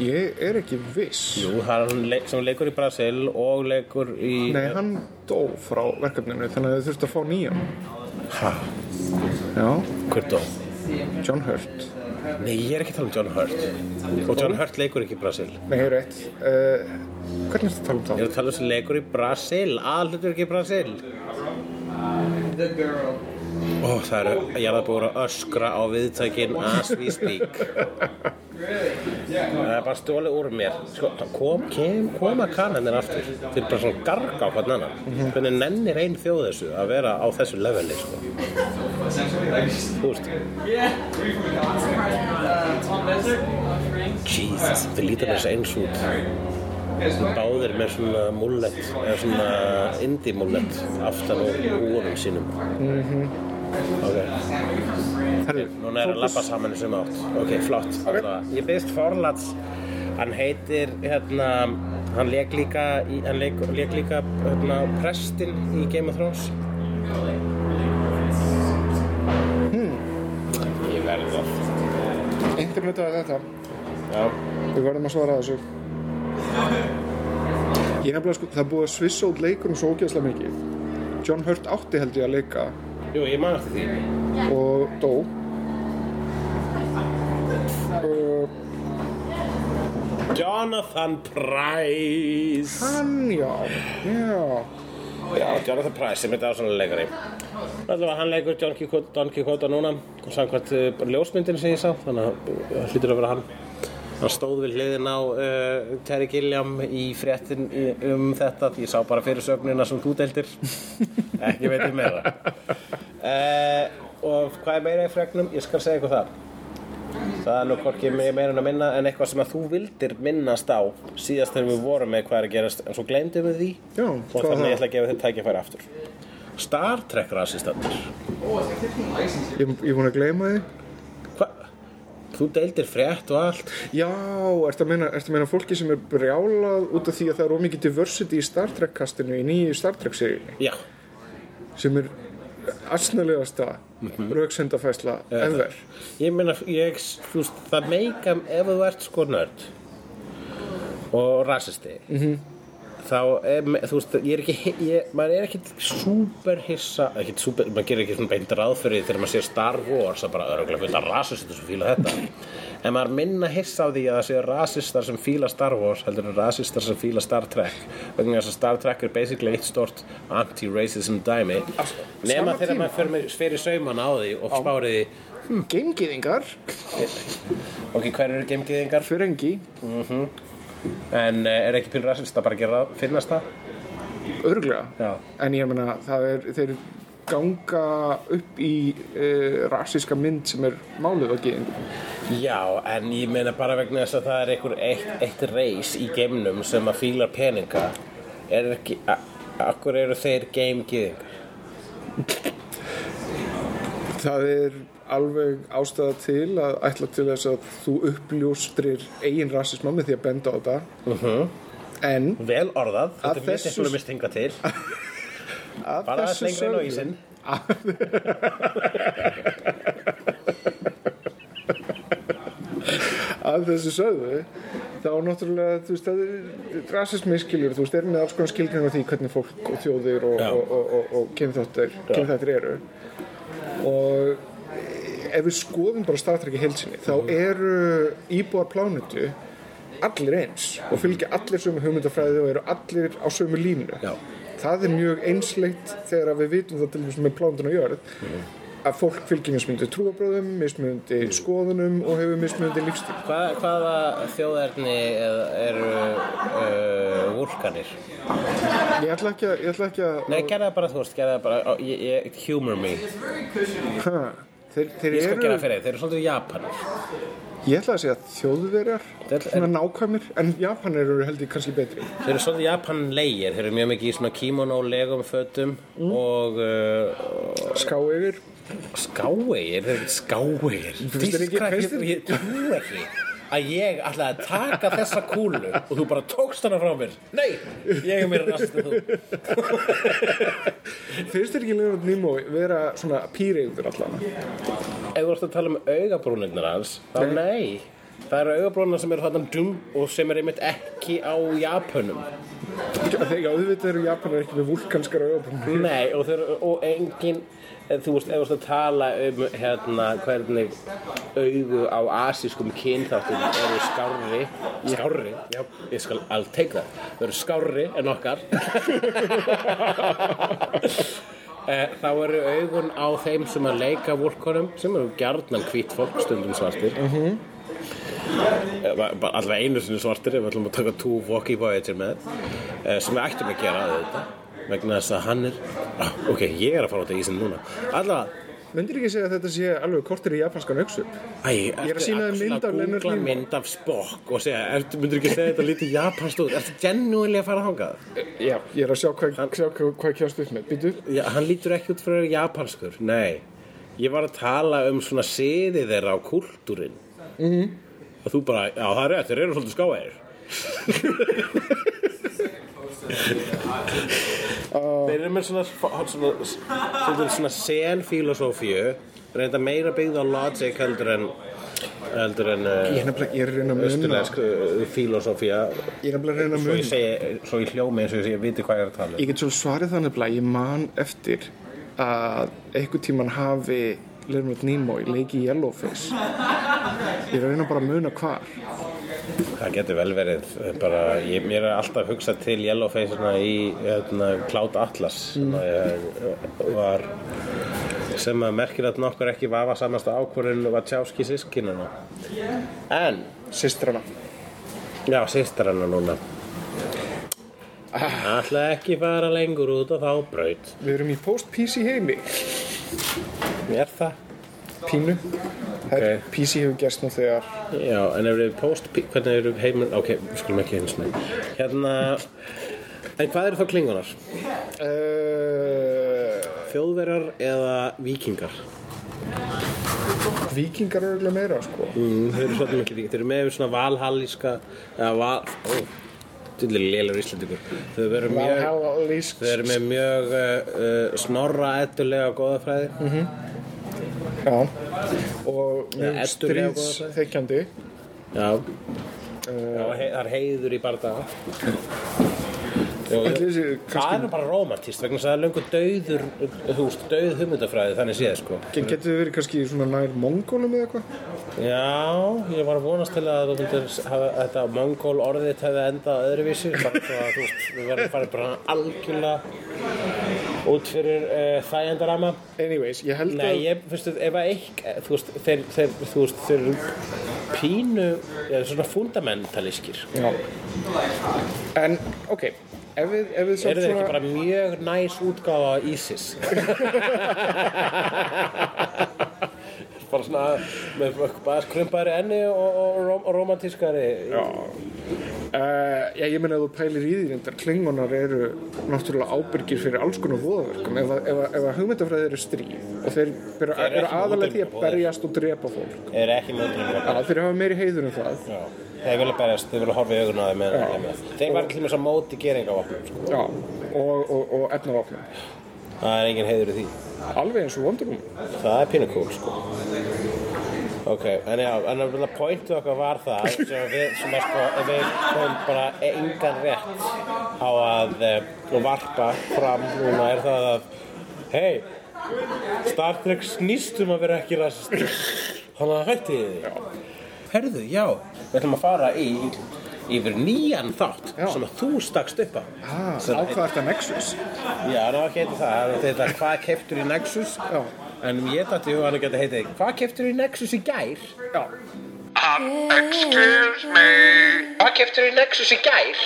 Ég er ekki viss. Jú, það er hann leik, sem leikur í Brasil og leikur í Nei, hann dó frá verkefninu þannig að þau þurftu að fá nýjan. ha, Já, hver dó? John Hurt. Nei, ég er ekki að tala um John Hurt. Og John Hurt leikur ekki í Brasil. Nei, ég er rétt. Uh, hvernig ertu að tala um Ég það? er að tala um sem leikur í Brasil. Aðlutur ekki í Brasil. Ó, það eru ég er að búið að öskra á viðtækin as we speak Það er bara stólið úr mér. Sko, kom, kem, koma kannanir aftur. Þeir bara svona garga á hvern annan. Hvernig nennir ein þjóð þessu að vera á þessu leveli sko. Veist. Jesus, þið líta með þessu eins út. Báðir með svona mullet eða svona indie mullet aftan úr úrum sínum. Ok Herri, núna er að labba saman í sem átt ok, flott okay. ég byrst forlats hann heitir hérna hann leik líka, hann leik, leik líka hérna, prestin í Game of Thrones hmm. ég verði það internetaði þetta. já Við verðum að svara þessu. Ég nefnilega sko, það búið að svissa út leikurum svo ógeðslega mikið. John Hurt átti held ég að leika jú, ég man eftir því og dó. Uh, Jonathan Price hann, já, já. Já, Jonathan Price sem er dásanlega leikari Allavega hann leikur Don Quixote, núna samkvæmt bara ljósmyndinu sem ég sá þannig að uh, hlýtur að vera hann hann stóð við hliðin á uh, Terry Gilliam í fréttin um þetta. Því ég sá bara fyrir sögnuna sem þú deildir. Ekki veit ég meira. Uh, og hvað er meira í fregnum? Ég skal segja ykkur það. Það er nú hvorki meira en að minna en eitthvað sem að þú vildir minnast á síðast þegar við vorum með hvað er að gerast. En svo glemdum við því. Já, og þannig það? ég ætla að gefa þér tækifæri aftur. Star Trek rasistandir Ég, er búin að gleyma því. Þú deildir frétt og allt. Já, ertu að meina, ertu að meina fólki sem er brjálað út af því að það er ómikið diversity í Star Trek kastinu í nýju Star Trek seríunni? Já, sem er arsnalegasta mm -hmm. rauksendafæsla ever. Ég meina, ég, þú veist, það meika ef þú ert sko nörd og rasisti. -hmm. Þá, þú veist, ég er ekki ég, maður er ekkit súper hissa ekkit súper, maður gerir ekki svona beint ráð fyrir því þegar maður sér Star Wars að bara örgulega fullt af rasistum sem fíla þetta. En maður minna hissa á því að það séu rasistar sem fíla Star Wars heldur en rasistar sem fíla Star Trek. Vegna þess að Star Trek er basically eitt stort anti-racism dæmi. Nema þegar tíma. maður fyrir, sauman á því og spáriði hm, Geimgiðingar, ok, hver eru geimgiðingar fyrir engi en uh, er ekki píl rasist að bara gera finnast það? Örglega Já. en ég meina það er þeir ganga upp í uh, rasíska mynd sem er málið á geðingum Já, en ég meina bara vegna þess að það er einhver eitt, eitt reis í geimnum sem að fílar peninga. Er ekki, akkur eru þeir geimgiðingar það er alveg ástæða til að ætla til þess að þú uppljóstrir eigin rasisma með því að benda á þetta. En Vel orðað, Að þetta mjög þessu- eitthvað mist hinga til. Að Bara aðeins þessu lengra inn á ísinn. Að þessu sögðu þá náttúrulega, þú veist, það er rasismi skilur, þú veist, er með alls konar skilgring á því hvernig fólk og þjóðir og, og, og, og, kynþáttir eru. Og ef við skoðum bara Star Trek í heilsinni þá eru íbúar plánutu allir eins og fylgja allir sömu hugmyndafræði og eru allir á sömu línu. Já. það er mjög einsleitt þegar við vitum það til þess með plánutuna jörð að fólk fylgir mismunandi trúabröðum, mismunandi skoðunum og hefur mismunandi lífstíl Hvað, Hvaða þjóðerni eða eru uh, vulkanir? Ég ætla ekki að, Nei, gerða bara, þú veist, gerða bara ó, ég, ég, Humor me. Ha, þeir, þeir Ég skal eru, gera fyrir þeir, þeir eru svolítið Japanir ég ætla að segja þjóðverjar Þeir- svona nákvæmir, en Japanir eru held ég kannski betri. Þeir eru svolítið Japanlegir, þeir eru mjög mikið í svona kimono legum fötum og uh, ská yfir skáegir, þeir eru skáegir Finnst þér ekki- Ég trú ekki að ég ætlaði að taka þessa kúlu og þú bara tókst hana frá mér. Nei, ég er mér rast en þú. Finnst þér ekki Leonard Nimoy vera svona pýreyður allan? Ef þú ert að tala um augabrúnirnar hans þá nei. Það eru augabrúnirnar sem eru þarna dum og sem er einmitt ekki á Japunum þegar auðvitað eru Japanar ekki með vulkanskar auðvitað Nei, og, þeir, og engin eh, þú veist, ef þú veist að tala um hérna, hvernig augu á asískum kynþáttum eru skárri skárri, já, ég skal I'll take that, þau eru skárri en okkar. Eh, þá eru augun á þeim sem að leika vorkonum sem eru gjarnan hvít fólk stundum svartir. Mm bara allavega einu sinni svartir ef við ætlum að taka two Walkie Voyager með eh, sem við ættum að gera þetta vegna þess að hann er ah, ok, ég er að fara á þetta ísinn núna allavega Myndir ekki segja að þetta sé alveg kortir í japanskan auksu? Æ, er að sýna þér mynd af Leonard Nimoy. mynd af Spock og segja, ertu, myndir ekki segja þetta lítið japanst út ertu genúinlega að fara þangað? Já, ég er að sjá hvað, hvað kjast upp með Býtu, Já, hann lítur ekki út fyrir að japanskur Nei, ég var að tala um svona siði þeirra á kúltúrin mm -hmm. og þú bara, já það er rétt, þeir eru svolítið skáæðir Þeir eru með svona svona, svona, svona, sen-filosófíu reynda meira byggð á logic heldur en heldur en að að östurlensk uh, filosófía Ég er nefnilega að reyna að svo ég muna. segi, svo ég hljómi eins og ég viti hvað ég er að tala um. Ég get svo svarið það nefnilega Ég man eftir að einhvern tíman hafi Leonard Nimoy leiki í Yellowface. Ég er að reyna bara að muna hvar Það getur vel verið bara, ég, mér er alltaf hugsað til Yellowface svona í hérna, Cloud Atlas sem að ég var sem að merkir að nokkur ekki vafa samasta ákvörðin Wachowski sískinuna en, Systrana. Já, sýstar hennar núna ætla ekki fara lengur út á þá braut. Við erum í post-PC heimi. Er það? Pínu Ok. okay. PC hefur gerst nú þegar Já, en ef við post hvernig eru heimur, ok, við skulum ekki eins og hérna en hvað eru þá klingunar? uh, Þjóðverjar eða vikingar? Víkingar eru örugglega meira, sko. Mm, þeir eru svolítið mikið Þeir eru með svona valhallíska eða val dullir lélur íslendingur Þau eru mjög með mjög uh, uh, snorra ettulega góðafræði Já. Og mjög stríðsþekkjandi. Já, Já hei, það er heiður í þessi, Það er bara romantist vegna það er löngu dauður veist, dauð hugmyndafræði þannig séð sko. Getur þið verið kannski svona nær mongólum eða eitthvað? Já, ég var að vonast til að þetta mongól orðið hefði endað öðruvísi bara svo að þú veist, við verðum fara bara algjörlega út fyrir uh, þægendarama Anyways, ég held Nei, að... ég, fyrstu, ef að ekki, þú veist, þeir, þeir, þú veist, þeir eru pínu, eða svona fundamentalískir. Já. En, ok, ef við, ef við samt Eru þeir ekki bara mjög næs útgáfa af ISIS? bara svona með bara skrumpaðri enni og, og, og romantískari Já. Uh, já, ég meina að þú pælir í því reyndar klingonar eru náttúrulega ábyrgir fyrir alls konar voðaverkum. Ef, ef, ef að hugmyndafræði eru stríð og þeir eru, ekki aðalega því að berjast og drepa fólk. Er ekki mótrið Já, þeir hafa meiri heiður en það. Já, þeir vilja berjast, þeir vilja horfa í augun á þeim með, með. Þeir var til þess að móti geringavopnum sko. Já, og, og, og efnavopnum. Það er engin heiður í því. Alveg eins og Woman. Það er cool sko Ok, en já, en að pointu okkar var það sem að við, sem að sko, ef við komum bara engan rétt á að e, varpa fram núna er það að hei, Star Trek snýst um að vera ekki rasist þannig að hætti þið Herðu, já, við ætlum að fara í yfir nýjan þátt Já. sem að þú stakst upp á. Ah, Sem- Á hvað er þetta Nexus? Já, ná ekki heiti það, þetta er hvað keftur í Nexus? Já, En ég dætti hugan að geta heitið Hvað keftur í Nexus í gær? já Hvað keftur í Nexus í gær?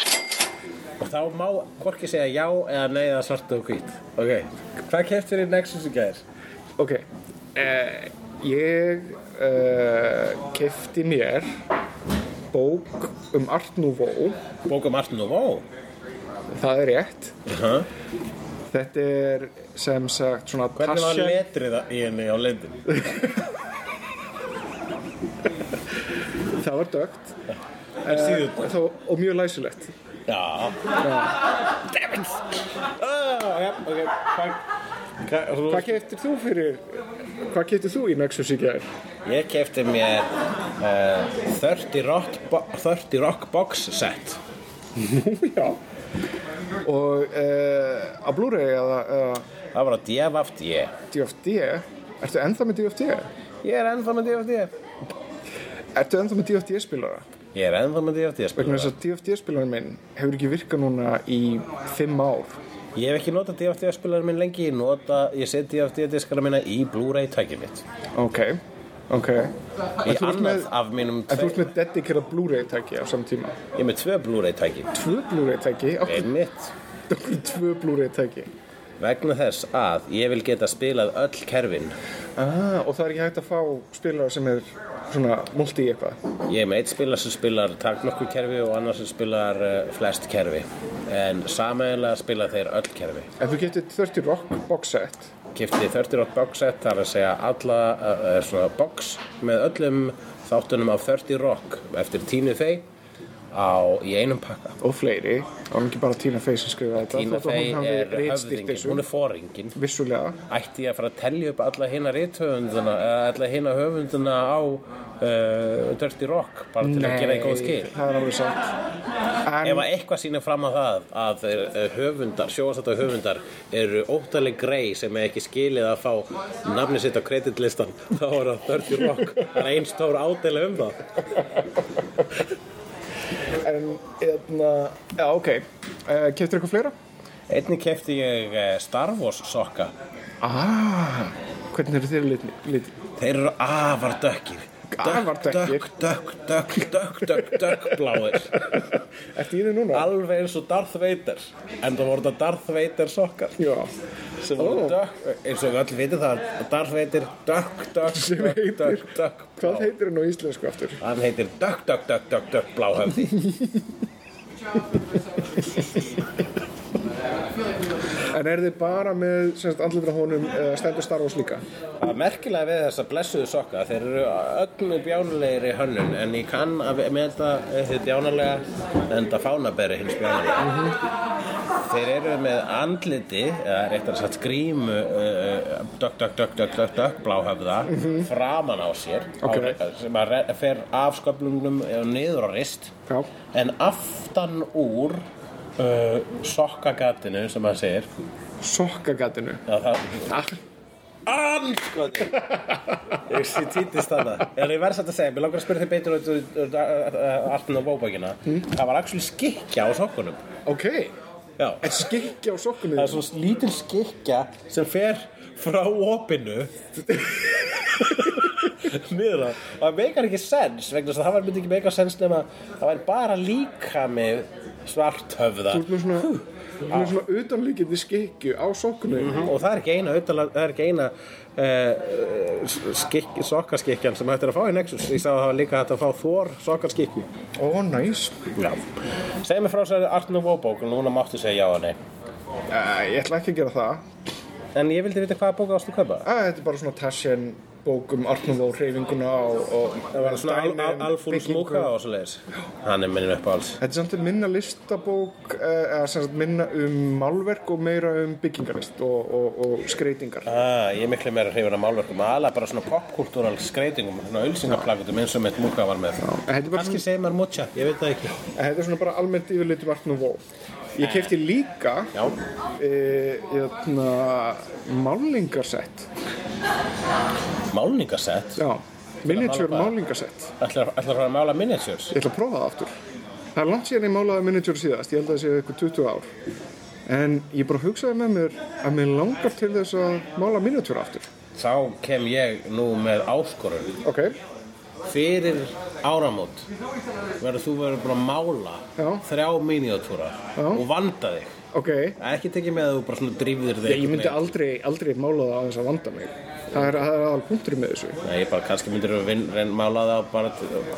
Og þá má hvorki segja já eða nei eða svart og hvít Ok, hvað keftur í Nexus í gær? Ok, uh, ég uh, kefti mér bók um Art Nouveau Bóka Martin og Vó Það er rétt huh? Þetta er sem sagt svona Hvernig var letrið í henni á lendin? Það var dögt uh, og mjög læsilegt. Já. Damn it! Ah, hvað keftir þú fyrir Hvað keftir þú í Nexus í gær? Ég kefti mér uh, 30, rock bo 30 rock box set. Já Og uh, á Blu-ray eða, Það var á DFFD DFD Ertu ennþá með DFD? Ég er ennþá með DFD Ertu ennþá með DFD spilara? Ég er ennþá með DFD Vegna þess spilara að DFD spilarinn minn hefur ekki virkað núna í fimm ár. Ég hef ekki notað DFD spilarinn minn lengi. Ég, nota, ég set DFD diskara minna í Blu-ray tækið mitt. Ok, ok. Í annað af mínum En þú ert með dedikerað Blu-ray tæki á saman tíma? Ég er með tvö Blu-ray tæki. Tvö Blu-ray tæki? Einmitt. Tvö Blu-ray tæki? Vegna þess að ég vil geta spilað öll kerfin. Ah, Og það er ekki hægt að fá spilara sem er svona multi eitthvað? Ég er með eitt spilar sem spilar taknokku kerfi og annar sem spilar uh, flest kerfi. En sameiginlega spila þeir öll kerfi. En þú getur 30 rock box set Kifti 30 rock box set þar að segja alla er svona box með öllum þáttunum af 30 rock eftir Tínu Fey á, í einum pakka. Og fleiri. Það var ekki bara Tina Fey sem skrifaði þetta. Að Fey er höfðingin, hún er foringin Vissulega. Ætti ég að fara að tellja upp alla hina rithöfunduna eða alla hina höfunduna á uh, Dirty Rock bara til að gera í góð skil? það er alveg satt. En Ef að eitthvað sýnir fram á það að eh, höfundar, sjóastættu höfundar eru óttaleg grei sem er ekki skilið að fá nafni sitt á kreditlistan þá er það Dirty Rock. Það er einn stór ádela um það En, eðna, já, ok, uh, keftir eitthvað fleira? Einnig kefti ég eh, Star Wars sokka Ah, hvernig eru þeir litni? Lit? Þeir eru afar dökkir Afar dökkir? Dökk, dökk, dökk, dökk, dökk, dökk, bláir. Ertu í þau núna? Alveg eins og Darth Vader En það voru þetta Darth Vader sokkar. Já, sem voru dökk eins og við allir vitum það að Darth Vader dökk, dökk, dökk, dökk, hvað heitir hann á íslensku aftur? Hann heitir dökk, dökk, dökk, dökk, dökk, bláhöfði En er þið bara með semst, andlitra honum eða stendur Star Wars líka? Það er merkilega við þessa blessuðu sokka þeir eru öllu bjánulegir í hönnun en ég kann að meta þið bjánulega en það fánaberi hins bjánulega Þeir eru með andliti eða réttar sagt grímu uh, dökk, dökk, dökk, dökk, dökk, dökk bláhöfða framan á sér Ok. á, sem að fer af sköflungnum og niður á rist Já. en aftan úr uh, sokkagatinu sem að segir Sokkagatinu. Já, það, Ah, Anskoti Ég sé títist þarna En ég verð satt að segja, mér langar að spyrja þig beitur Artin og bóbækina Það var actually skikja á sokkunum ok. En skikki á sokkunni. það er svona lítil skikja sem fer frá opinu niður á og það meikar ekki sens vegna þess að það var myndi ekki meika sens nema það væri bara líka með svarthöfða Þú ert með svona, þú ert með svona utanlíkindi skikki á sokkunni. og það er ekki eina, utanlega, það er ekki eina uh, skikk, sokkaskikjan sem hægt er að fá í Nexus ég sá að það var líka hægt að fá Thor sokkarskikju Ó, næs. já. segð mér frá þessari Arnur Vóbók og núna máttu segja já og nei Uh, ég ætla ekki að gera það. en ég vildi vita hvaða bók ástu að kaupa Uh, þetta er bara svona Tarsjan bók um Arnúð og hreyfinguna og, og það var svona al, dæmi al, um Alfúl. Smúka og svo leiðis hann er minnin upp á alls Þetta er samt minna listabók uh, eða minna um málverk og meira um byggingarlist og, og, og skreitingar. ah, ég er miklu meira hrifin af málverkum aðalega bara svona popkultúral skreitingum svona ölsingaplakutum eins og mitt Múka var með En Þetta er, bara, kannski segir maður mucha, ég veit það ekki en þetta er svona bara almennt yfirleitt um Arnúð og Ég kefti líka e, málingarsett. Málningasett Já, miniature mála hvað? málingarsett. ætlar ætlar að fara að mála miniatures Ég ætla að prófa það aftur. Það er langt síðan ég málaði miniature síðast, ég held að það sé eitthvað 20 ár. En ég bara hugsaði með mér að mér langar til þess að mála miniature aftur. þá kem ég nú með áskorun Ok, fyrir áramót verður þú verður búin að mála Já. þrjá miniatúra og vanda þig ok. ekki tekið með að þú bara svona drífðir þig Ég, myndi aldrei, aldrei mála það aðeins að vanda mig. Það er, er aðal punktur með þessu. Nei, ég bara kannski myndir þú reyna mála það bara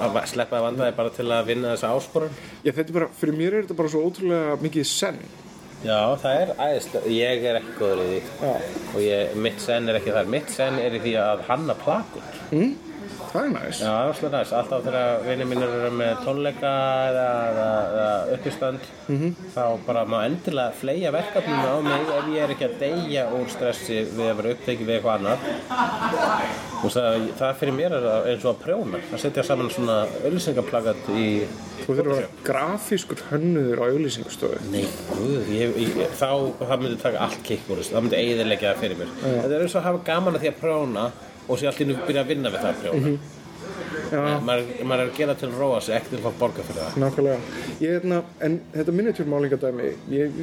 að sleppa að vanda þig bara til að vinna þessa áskorun Já, þetta er bara, fyrir mér er þetta bara svo ótrúlega mikið senn. Já, það er æðislega, ég er ekki góður í því Já. og ég, mitt senn er ekki þar mitt senn er í því að hanna plakut Það er næst. Já, það svona næst, alltaf þegar vinið mínir eru með tónleika eða, eða, eða uppistand þá bara má endilega fleia verkefninu á mig ef ég er ekki að deyja úr stressi við að vera upptekið við eitthvað annað. Og það, það fyrir mér er það eins og að prjóna að setja saman svona öllisengaplakat í Þú þurfur að vera grafískur hönnuður á auðlýsingustofu. Nei, guð, ég, ég, þá það myndi taka allt kikk úr þessu, það myndi eiðilegja það fyrir mér. Þetta er eins og að hafa gaman að því að prjóna og sér allt í nú byrja að vinna við það að prjóna Já, maður, maður er að gera til að róa sig, ekki til að fá borga fyrir það nákvæmlega. Ég, hérna, en þetta miniatúrmálingadæmi, ég,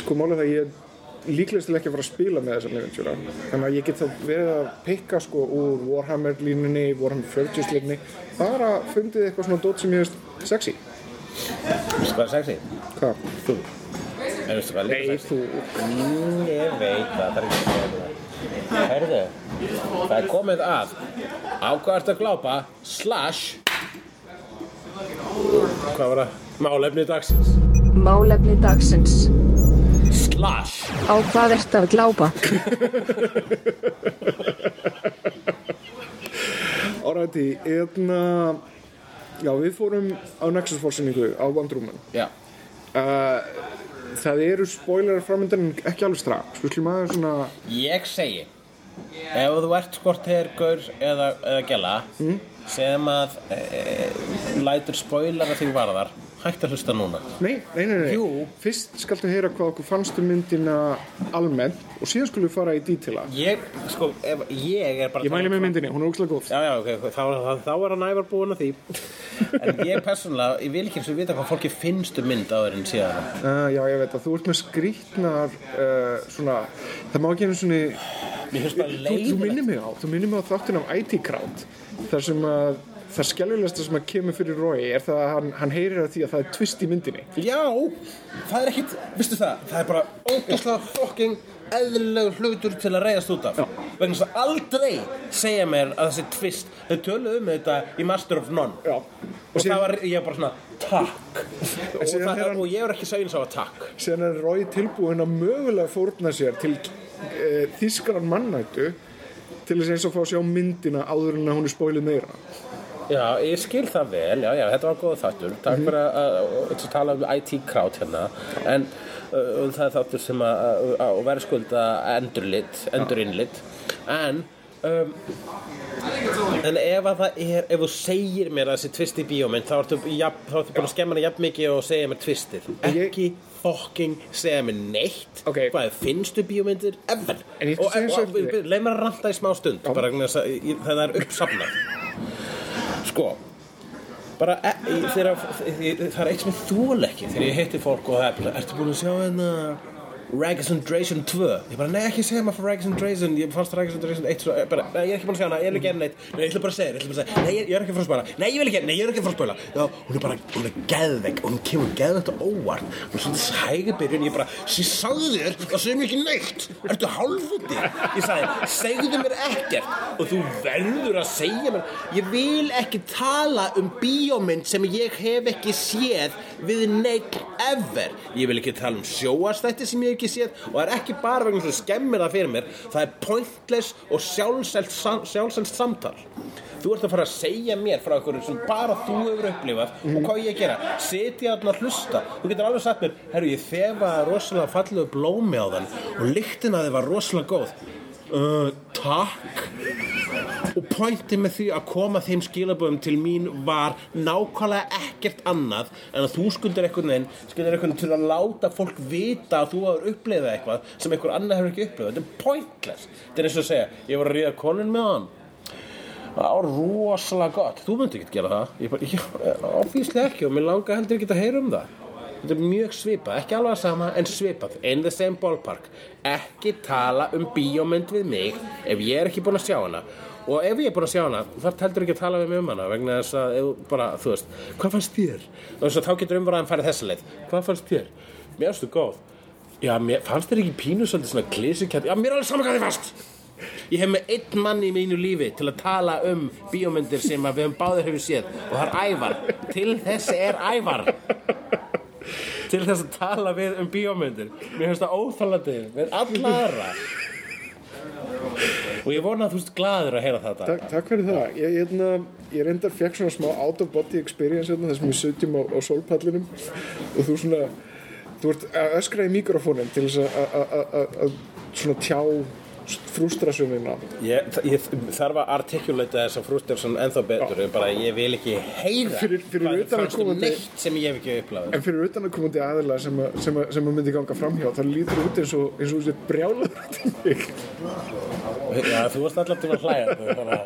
sko málega það, ég líklegast til ekki að fara að spila með þessa miniatúra. Þannig að ég get þá verið að pikka sko úr Warhammer línunni, Warhammer 40 línunni, bara fundið eitthvað svona dót sem ég veist sexy. Hvað er sexy? Hvað? Þú er Nei, þú, Mm, ég veit það, það er ekki Herðu, það er komið að á hvað ertu að glápa slash hvað var það? Málefni dagsins Málefni dagsins. slash Á hvað ert að glápa? árætti, hérna, já við fórum á Nexus fórsinningu á Wandrúman. Já, Uh, það eru spoilerar framöndan en ekki alveg strax. Við slum aðeins svona, ég segi ef þú ert þeir gaur eða, eða gæla mm. segjum að e, lætur spoilara þig varðar hægt að hlusta núna nei, nei, nei, nei. Jú. Fyrst skaltu heyra hvað okkur fannst um myndina almennt og síðan skulum við fara í dítila. ég, sko, ef ég er bara Ég mæli með myndinni, hún er ógslag góð. Já, já, ok, ok, þá, þá, þá er hann ævar búin að því En ég persónulega, ég vil ekki eins og vita hvað fólki finnst um mynd áður en síðan Uh, já, ég veit að þú ert með skrýtnar uh, svona, það má ekki einu svona Mér finnst bara þú, þú leiðilegt minnir mig á, þú minnir mig á þáttin af IT Crowd þar sem að það skelvilegasta sem að kemur fyrir Roy er það að hann, hann heyrir að því að það er twist í myndinni. Já, það er ekkit, veistu það, það er bara ógeðslega fucking eðlilegur hlutur til að reyðast út af. Vegna þess að aldrei segja mér að þessi twist, þau töluðu um þetta í Master of None. Já. og það var, ég var bara svona, takk. Og, síðan það, hann- og ég er ekki sögins á að takk. Síðan er Roy tilbúin að mögulega fórna sér til e, þískran mannættu til þess eins og fá að sjá myndina áður en að hún er spóilið meira Já, ég skil það vel, já, já, þetta var góð þáttur. Takk fyrir að, að, að tala um IT krát hérna. En uh, það er þáttur sem að, að, að verðskulda endurlit, endurinnlit. En um, En ef að það er, ef þú segir mér að þessi tvist í bíómynd þá ertu, ertu búin að jafn mikið og segja mér tvistið ég- Ekki fucking segja mér neitt. Ok. Hvað finnstu bíómyndir ever? Og, og, og, leið mér að ranta í smá stund bara það er uppsafnað sko bara e, þegar það er eitt sem ég þól ekki þegar ég heiti fólk og það er bara, ertu búin að sjá hérna Rags and Drazon 2 ég bara, nei ekki segja maður fyrir Rags and Drazon ég fannst Rags and Drazon 1 svo, bara, nei ég er ekki búin að sjá hana, ég er ekki enn neitt. Nei ég ætla bara að segja, þér, ég segja, nei ég, ég er ekki fyrir að spila nei ég vil ekki, nei ég er ekki fyrir að spila já, hún er bara, hún er geðveik og hún kemur geðveikt á óvart. Hún er svona hægi byrjun, ég bara, sér sagði þér það segir mér ekki neitt, ertu hálfuti ég sagði, segðu mér ekkert. Og þú verður að segja mér ég vil ekki tala um bíómynd sem ég hef ekki séð við neitt ever. Ég vil ekki tala um sjóastætti sem ég ekki séð og það er ekki bara vegna svo skemmir það fyrir mér. Það er pointless og sjálfselt, sjálfselt samtal. Þú ert að fara að segja mér frá einhverju sem bara þú hefur upplifað og hvað ég gera, setja þarna að hlusta. Þú getur alveg sagt mér, herru ég þefaði rosalega fallegu blómi á þann og lyktin að þið var rosalega góð uh, takk. Og pointi með því að koma þeim skilaböðum til mín var nákvæmlega ekkert annað en að þú skuldir einhvern veginn skuldir veginn til að láta fólk vita að þú hafur upplifað eitthvað sem einhver annar hefur ekki upplifað. Þetta er pointless. Þetta er eins og að segja, ég var að ríða konun með hann. Það var rosalega gott. Þú myndi ekki gera það. Ég bara, já, ofíslega ekki og mér langa heldur ekki að heyra um það þetta er mjög svipað, ekki alveg sama en svipað, in the same ballpark. Ekki tala um bíómynd við mig ef ég er ekki búin að sjá hana. Og ef ég er búin að sjá hana þar heldur ekki að tala við mig um hana vegna þess að bara, þú veist, hvað fannst þér? Þess að þá getur umræðan farið þessa leið. Hvað fannst þér, mér þú góð. Já, mér, fannst þér ekki pínu svolítið svona klísukjætt, já, mér er alveg saman hvað þið fannst. Ég hef með einn mann í mínu lífi til að tala um bíómyndir sem við höfum báðir hefur séð og það er ævar. Til þessi er ævar til þess að tala við um bíómyndir. Mér finnst það óþálandi við alla aðra og ég vona að þú veist glaður að heyra þetta Takk, takk fyrir það. Ég, ég, ég reyndar fekk svona smá out of body experience hérna, þar sem við sutjum á, á sólpallinum. Og þú svona, þú ert að öskra í mikrofónin til þess að svona tjá frústrasunina. ég, ég þarf að artikulata þessa frústjálsson ennþá betur ég bara ég vil ekki heyra Fyrir- fyrir utan að komandi- neitt sem ég hef ekki upplafað En fyrir utan að komandi aðila sem, að, sem, að, sem að myndi ganga framhjá, það lítur út eins og, eins og þessi brjálaður. Já, þú varst allar til að hlæja þú bara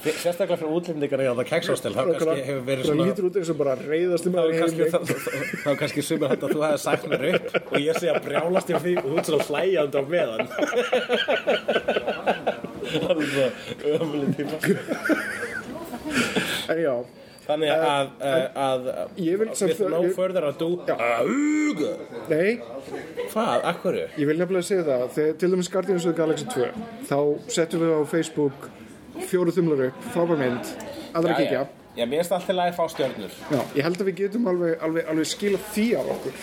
sérstaklega fyrir útlendingar eða keksástel þá kannski hefur verið Það svona lítur út eins og bara reyðast um að er þá, er kannski sumir hægt að þú hefði sagt mér upp og ég sé að brjálast yfir því og þú ert svona hlæjandi á meðan. Það er svo ömuleg tíma. En já, þannig að, að, að Ég vil sem with það- no ég- further ado Já. auga nei, hvað, akkurju? Ég vil nefnilega segja það, þegar til dæmis Guardians of the Galaxy 2 þá settum við á Facebook fjóru þumlar upp, frábær mynd. Aðra að kíkja. Já, mér finnst alltaf læg að fá stjörnur. Já, ég held að við getum alveg, alveg, alveg skila því af okkur.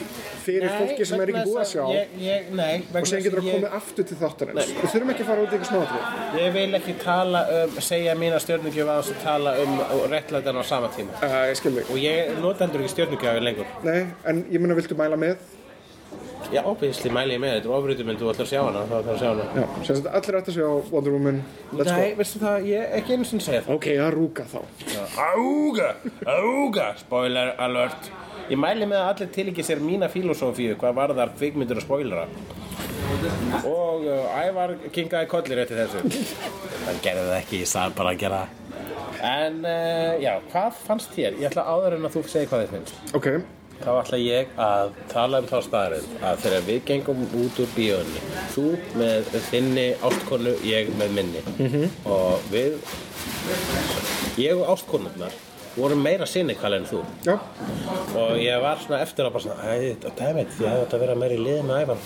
Fyrir fólki sem er ekki búið að sjá ég, ég, Nei, og sem getur að koma aftur til þáttarins. Við þurfum ekki að fara út í eitthvað smátrið Ég vil ekki tala um, segja mína stjörnugjöf að þess að tala um réttlætan á sama tíma. Uh, ég og ég nota heldur ekki stjörnugjöfi lengur. Nei, en ég meina, viltu mæla með? Já, óbyggisli mæli ég með þetta. Er ofriðuminn, þú ætlar að sjá hana þá ætlar að sjá hana. Já, sem sagt allir ætti að sjá Wonder Woman. Let's Nei, veistu það, ég ekki einu sinni segja go Ok, að rúka þá. Það Ága, ága, spoiler alert. Ég mæli með að allir tilíki sér mína filosófíu hvað varðar kvikmyndur og spoilera. Og uh, Ævar kinkaði kollir eftir þessu. Hann gerði það ekki, ég sagði bara að gera það. en uh, já, hvað fannst þér? Ég ætla áður en að þú segir hvað þið finnst. Ok, þá ætla ég að tala um þá staðarinn að þegar við gengum út úr bíónu þú með þinni ástkonu, ég með minni. -hmm. og við ég og ástkonurnar vorum meira sinikal en þú. Já, og ég var svona eftir að bara svona æ, dammit, ég hefði þetta að vera meira í liði með æfan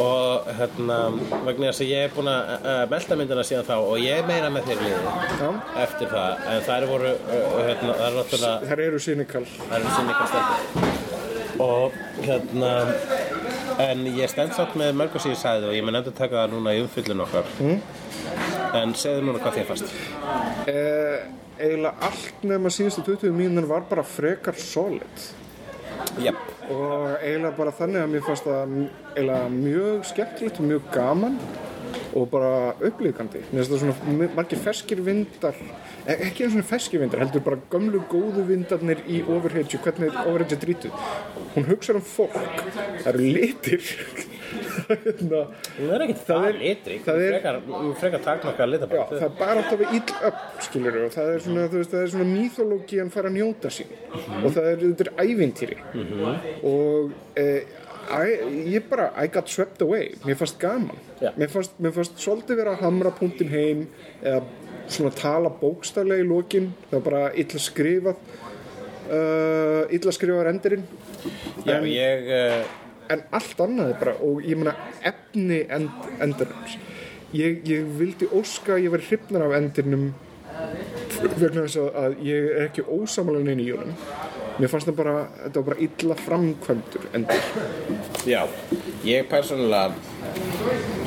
og hérna vegna þess að ég er búin að melda myndina síðan þá og ég er meira með í liði eftir það, en þær voru uh, hérna, það er náttúrulega þær eru cynical það eru sinikal stelpur og hérna en ég stend satt með mörgur sem ég sagði og ég mun endur taka það núna í umfyllun okkar. Mm. en segðu núna hvað þér fannst. Eh, eiginlega allt nema síðustu 20 mínútur var bara frekar solid. Jep. Og eiginlega bara þannig að mér fannst það eiginlega mjög skemmtilegt og mjög gaman og bara upplýkandi mér finnst það svona margir ferskir vindar ekki eins og ferskir vindar heldur bara gömlu góðu vindarnir í Overhedge hvernig Overhedge er drítið hún hugsa um fólk. Það eru litir. Hérna, hún er ekkert Það það er- litrik það er- frekar, takmarka að lita Já, það er bara alltaf að ill upp, skilur og það er svona, það er svona mýþológían fara að njóta sín. Og það er, er ævintýri. Og eh, I, ég bara, I got swept away. Mér fannst gaman. Já. mér fannst, mér fannst svolítið vera að hamra punktin heim eða svona tala bókstaflega í lokin. Það var bara illa skrifað uh, illa skrifað rendirinn Já, ég uh, en allt annað bara og ég meina efni end, endurinnums ég, ég vildi óska að ég væri hrifnar af endinum vegna þess að- ég er ekki ósamalega neina í honum mér fannst það bara, þetta var bara illa framkvæmdur endur. Já, ég persónulega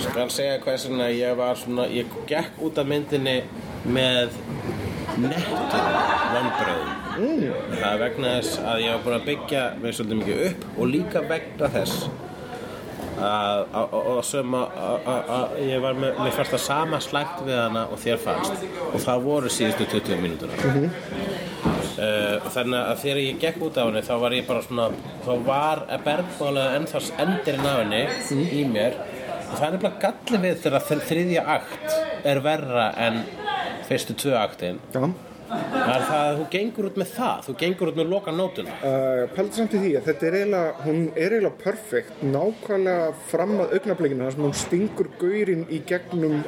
skal segja hversuna ég var svona, ég gekk út af myndinni með nettum vonbröðum mm. það vegna þess að ég var búin að byggja mig svolítið mikið upp og líka vegna þess að, að, að, að, að, að, að ég var með, mér fannst það sama slægt við hana og þér fannst. Og það voru síðustu 20 mínútur Uh, þannig að þegar ég gekk út af henni þá var ég bara svona þá var bergmálega ennþá endurinn af henni í mér. Og það er nefnilega galli við þegar þriðja akt er verra en fyrstu tvö aktin. Já, það er það að þú gengur út með það þú gengur út með loka nótuna uh, pældi samt í því að þetta er eiginlega hún er eiginlega perfekt nákvæmlega fram að augnablikinu þar sem hún stingur gaurinn í gegnum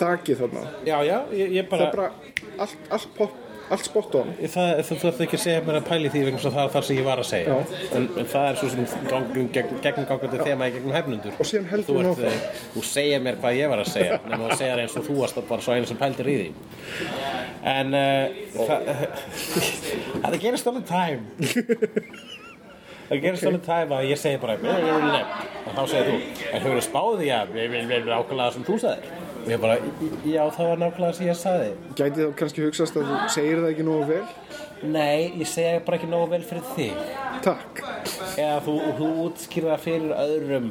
þakið þarna. Já, já, ég, ég það bara, er bara allt, allt, pop, allt spot on. Þú þú ætti ekki að segja mér að pæli því vegna það er það sem ég var að segja. En, en það er svo sem gangum, gegn, gegn gangandi þema í gegnum hefnundur. Og síðan heldur þú, hún ert, áfram. eh, þú segja mér hvað ég var að segja nema þú segja eins og þú varst bara svo einu sem pældir í því. En uh, það, gerist alveg time. Það gerist alveg time að ég segi bara og þá segir þú en þú eru spáði að við viljum ákvæmlega sem þú sagðir ég bara, já það var nákvæmlega sem ég sagði Gæti þá kannski hugsast að þú segir það ekki nógu vel? Nei, ég segja bara ekki nógu vel fyrir þig Takk. eða þú, þú útskýrða fyrir öðrum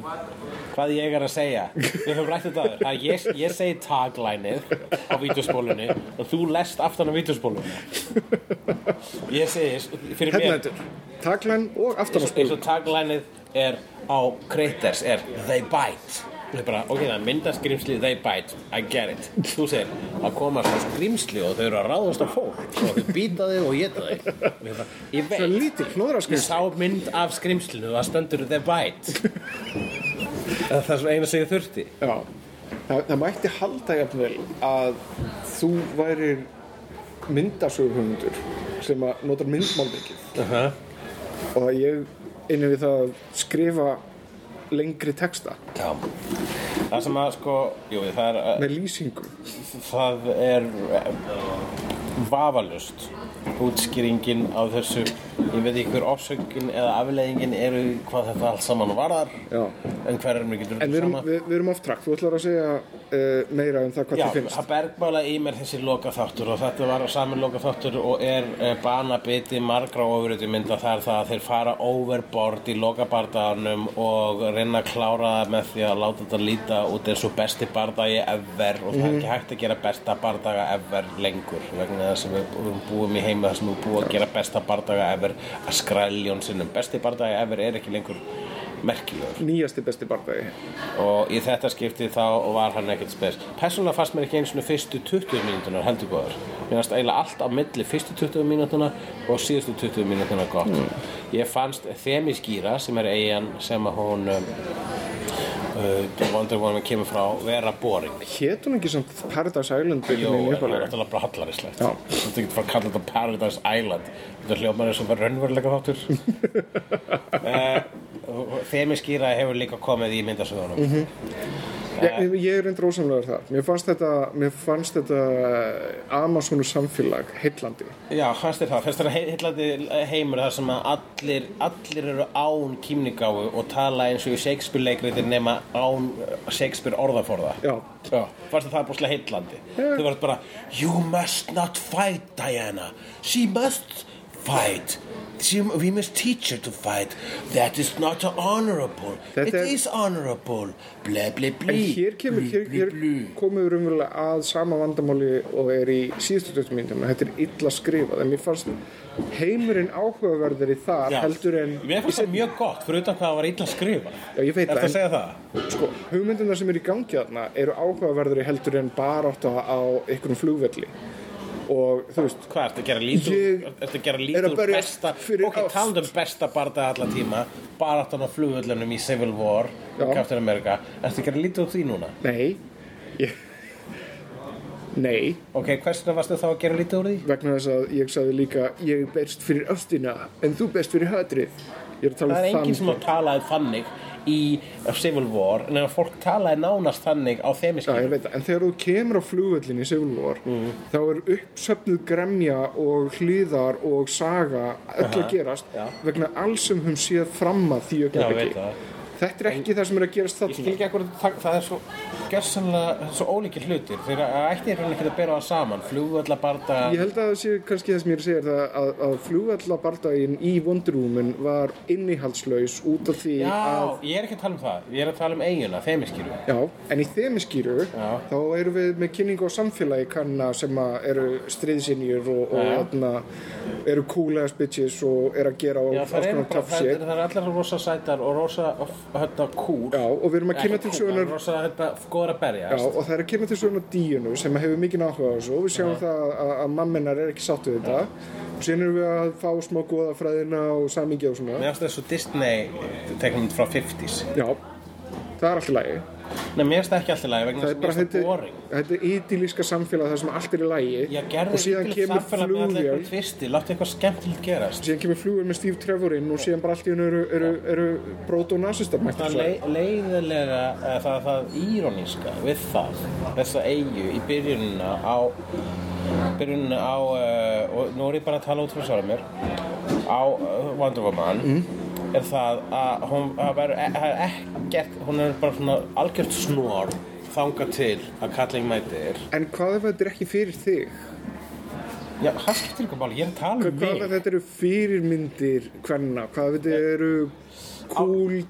hvað ég er að segja við höfum rætt þetta aður Það ég, ég segi taglænið á vídeospólunni og þú lest aftan á vídeospólunni ég segi fyrir mér Hefnættur. Taklan og eins aftanarspól. og taglænið er á Critters er They Bite og ég bara, ok, það er myndaskrimsli They Bite, I get it. Þú segir, að koma svo skrimsli og þau eru að ráðast á fólk. Og þau býta þau og geta þau og ég bara, ég Það er veit. lítil, Ég hlóðraskrift. sá mynd af skrimslinu og það stöndur The Bite. Það er eina sem ég þurfti. Já. Það, það mætti halda jafnvel að þú værir myndasöguhundur sem að notar myndmálmikið uh -huh. og ég inni við það að skrifa lengri texta. Já. Það sem að sko, jú, það er með lýsingu. það er vafalust útskýringin á þessu. Ég veit ekki hver orsökin eða afleiðingin eru hvað þetta allt saman varðar Já. en hver er mér getur En við erum, við, við erum oft trakk, þú ætlar að segja uh, meira um það hvað Já, þið finnst. það bergmála í mér þessi loka þáttur og þetta var saman loka þáttur og er e, banabiti margra ofurötu mynda það er það að þeir fara overboard í loka bardaganum og reyna að klára það með því að láta þetta líta út eins og besti bardagi ever og það er ekki hægt að gera besta bardaga ever lengur vegna þess að við heima þar sem við búum að gera besta bardaga ever að skræljón sinnum. Besti bardagi ever er ekki lengur merkilegur. Nýjasti besti bardagi. og í þetta skipti þá var hann ekkert spes. Persónulega fannst mér ekki einu svona fyrstu 20 mínútunar heldur góður mér fannst eiginlega allt á milli fyrstu 20 mínútuna og síðustu 20 mínútuna gott. Ég fannst Þemiskýra sem er eigin sem að hún um, uh, Wonder Woman kemur frá vera boring. Hét hún ekki samt Paradise Island í það er náttúrulega bara hallarislegt. Þú getur fara að kalla þetta Paradise Island Þetta hljómar er svo bara raunveruleika þáttur uh, Þemiskýra hefur líka komið í myndasögunum Mhm. Ég, ég er reyndur ósamlegar þar. Mér fannst þetta, mér fannst þetta Amazonu samfélag heillandi. Já, fannst það, fannst að heillandi heimur þar sem að allir, allir eru án kýmningáfu og tala eins og í Shakespeare leikritir nema án Shakespeare orðaforða Já. Já, fannst þér það búslega heillandi Þú varst bara, you must not fight Diana, she must fight we must teach her to fight That is not honorable Þetta It er- is honorable Ble, ble, ble En hér kemur, hér, hér komum við raunverulega að sama vandamáli og er í síðustu 20 mínútum. Þetta er illa skrifað, en mér fannst heimurinn áhugaverður í þar Já. heldur en... Mér fannst það mjög gott, fyrir utan hvað það var illa skrifa Já, ég veit Er það, það að segja það? Sko, hugmyndunar sem eru í gangi þarna eru áhugaverður heldur en bara átt á einhverjum flugvelli. Og þú veist, Hvað, ertu að gera úr- ertu að gera er berjast besta Ok, talandi um besta barða alla tíma. Baráttan á flugvöllunum í Civil War í Captain America. Ertu að gera lítið úr því núna? nei, ég... Nei, Ok, hvers vegna varstu þá að gera lítið úr því? vegna þess að ég sagði líka ég berst fyrir ástina en þú berst fyrir hatrið tala Það er um enginn sem talaði þannig í Civil War en fólk talaði nánast þannig á Já, ég þemiskinu en þegar þú kemur á flugvöllin í Civil War þá er uppsöfnuð gremja og hlýðar og saga öll að gerast já. vegna alls sem hún séð fram að því Já, augnablik. Það. Þetta er ekki það sem er að gerast Ég skil ekki ekkur það, það er svo gersanlega, það er svo ólíkir hlutir þegar að ætti er hann ekki að bera það saman flugvallabarda Ég held að það sé kannski það sem ég er að segja er það að, að flugvallabardaginn í Wonder Woman var innihaldslaus út af því Já, að ég er ekki að tala um það, ég er að tala um eiguna, þemiskiru Já, en í þemiskýru Já. þá erum við með kynningu á samfélagi kanna sem eru stríðsinjur og, og Já. atna, eru cool ass bitches og eru að gera Já, það er, bara, það, shit það er allar rosa sætar og rosa hérna kúl Já, og við erum að kynna til sögunar Rosa hérna góður að berja Já, og það er að kynna til sögunar díunu sem hefur mikið áhuga á þessu og við sjáum það að, að mamminar er ekki sátt við þetta. Og síðan erum við að fá smá góðafræðina og samingi og svona. Mér finnst það svo Disney teiknum frá 50s Já, það er alltaf lægi Nei, mér finnst það ekki alltaf lagi vegna Það er bara þetta, það boring. þetta ídýlíska samfélag þar sem allt er í lægi Já, og síðan kemur flugvél. tvisti, láttu eitthvað skemmtilegt gerast. Síðan kemur flugvél með Steve Trevor inn og síðan bara allt í hennu eru, eru, eru brót og nazistar Það leiðilega, eða það, það íróníska við það, þessa eigu í byrjunina á byrjunina á uh, og nú er ég bara að tala út frá sára mér á uh, Wonder Woman er það að hún að e, er ekkert hún er bara svona algjört snor þangað til að kalling mætir En hvað ef þetta er ekki fyrir þig? Já, það skiptir ykkur máli, ég er að tala um Hvað mig ef þetta eru fyrirmyndir hvenna? Hvað ef þetta eru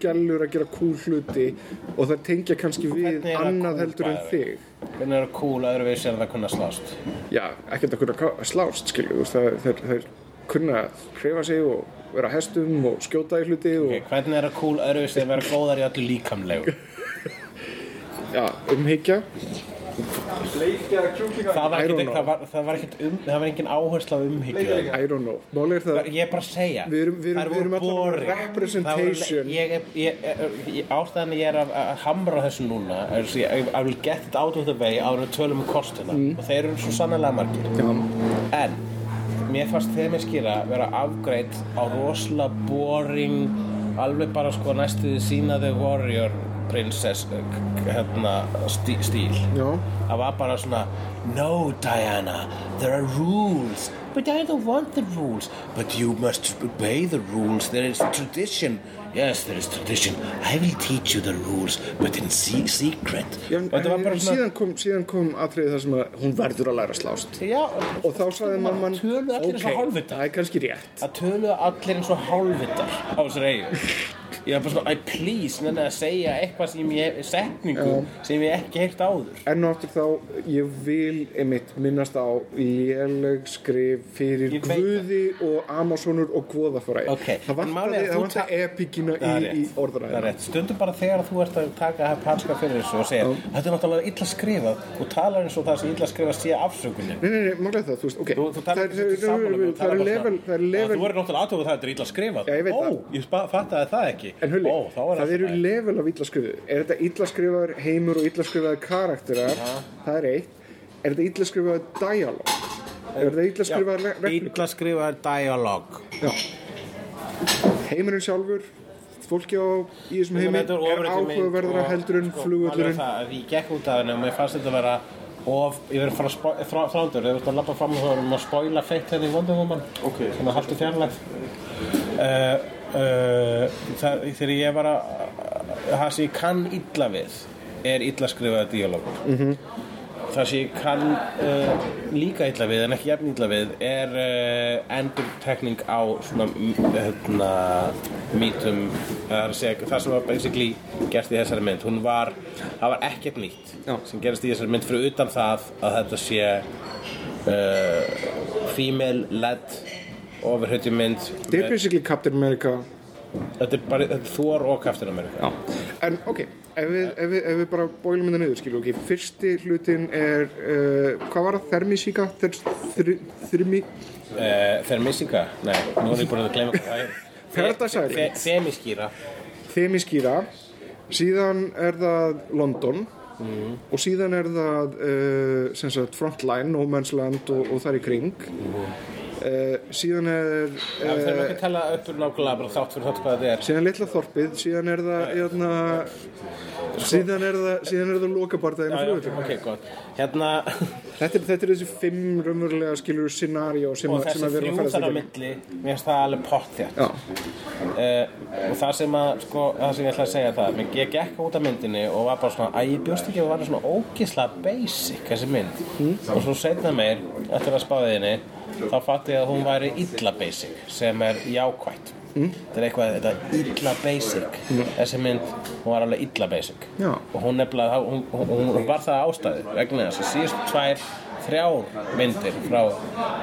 gælur að gera cool hluti og það tengja kannski við er annað heldur en þig? Hvernig er það cool öðruvísi en það kunna slást? Já, ekkert að kunna slást, skilju, það, þeir kunna hrefa sig og vera hestum og skjóta í hluti og, Okay, hvernig er það cool öðruvísi en vera góðar í öllu líkamlegu? já, umhyggja. Það var ekkert, það var, það var ekkert um, það var engin áhersla á umhyggju I don't know. Máli er það, Ég er bara að segja Við erum- við erum- við erum boring. representation. Það voru- Ég ég, ég, ástæðan ég er að, að hamra þessu núna er að ég- I will get it out of the way við tölum um kostina Mm. og þeir eru svo sannlega margir já, En mér fannst þeim að skýra vera afgreitt á rosalega boring alveg bara sko næstuði sína The Warrior Princess hérna stí, stíl. Já, það var bara svona No Diana, there are rules But I don't want the rules But you must obey the rules. There is tradition Yes, there is tradition. I will teach you the rules But in se secret. Já Og þetta var en, svona síðan kom, síðan kom atriðið þar sem að hún verður að læra slást. Já, Og þá sagði mamman, Töluðu allir eins og hálfvitar. það er kannski rétt. Það töluðu allir eins og hálfvitar. Á þessari eigu Ég var bara svona, I please, nenni að segja eitthvað sem ég, setningu sem ég ekki heyrt áður. Enn og aftur þá, ég vil einmitt minnast á léleg skrif fyrir Guði og Amazonur og Guðafræði. Ok, Það en málið er að þú er í, í rétt, það er rétt. Stundum bara þegar þú ert að taka hanska fyrir þessu og segja Þetta er náttúrulega illa skrifað og talar eins og það sem illa skrifað sé afsökunin. Nei, nei, nei, málega það, þú veist, ok. Þú, þú talar ekki það, mig, þú talar bara level, svona- það Já, level, Þú verður náttúrulega aðtöku það, þetta er illa skrifað. Já, ég veit Ó, það. ég spa- fattaði það ekki. En hulli, Ó, það eru level af illa skrifuð. Er þetta illa skrifaður heimur og illa skrifaður karakterar? Það er eitt. Er þetta illa skrifaður dialog Er þetta illa skrifaður Já, reglur? Ítla skrifaður dialog Já. Heimurinn sjálfur Fólki á í þessum heimi er áhugaverðara heldur en flugullurinn sko, það, Ég gekk út af henni og mér fannst þetta að vera of, ég verið að fara þrá- þrándur þú ert að lappa fram og þá erum að spoila feitt henni í Wonder Woman Ok. sem að halda fjarlægt uh, uh, það, þegar ég var að það sem ég kann illa við er illa skrifaði díalógur -hmm. Það sem ég kann uh, líka illa við en ekki jafn illa við er uh, endurtekning á svona hérna, mítum það, sem var basically gert í þessari mynd hún var, það var ekkert nýtt Já. sem gerist í þessari mynd fyrir utan það að þetta sé uh, female led ofurhutjum mynd. Þetta er basically Captain America. Þetta er bara Thor og Captain America. En ok, ef við, ef við, ef við bara bólum þetta niður, skilu, ok, fyrsti hlutin er, uh, hvað var það, Thermisíka, Thermi, Uh, Thermisíka? Nei, nú er ég búin að gleyma hvað það er. Paradise Fe- Island. fe- Þemiskýra. Themiskíra, síðan er það London og síðan er það, uh, sem sagt, Frontline, No Man's Land og, og þar í kring. Uh, síðan er, Já, við þurfum ekki að tala upp nákvæmlega bara þátt fyrir þátt hvað þetta er. síðan Litla Þorpið, síðan er það, hérna, síðan er það, síðan er það lokabartæðin Já, á já, flugvöldum. ok, gott. Hérna, Þetta þetta er þessi fimm raunverulega skilur scenario sem, og þessi að við erum þrjú að þar á milli, mér finnst það alveg pottþétt. Já, Uh, og það sem að, sko, það sem ég ætla að segja það, mér- ég gekk út af myndinni og var bara svona, að ég bjóst ekki að það var svona ógisla basic, þessi mynd. Og svo setna meir, eftir að spáði henni, þá fatti ég að hún væri illa basic, sem er jákvætt. Þetta er eitthvað, þetta er illa basic. Þessi mynd, hún var alveg illa basic. Já. Og hún nefnilega, hún, hún, hún var það ástæði, vegna þess að síðust tvær, þrjár myndir frá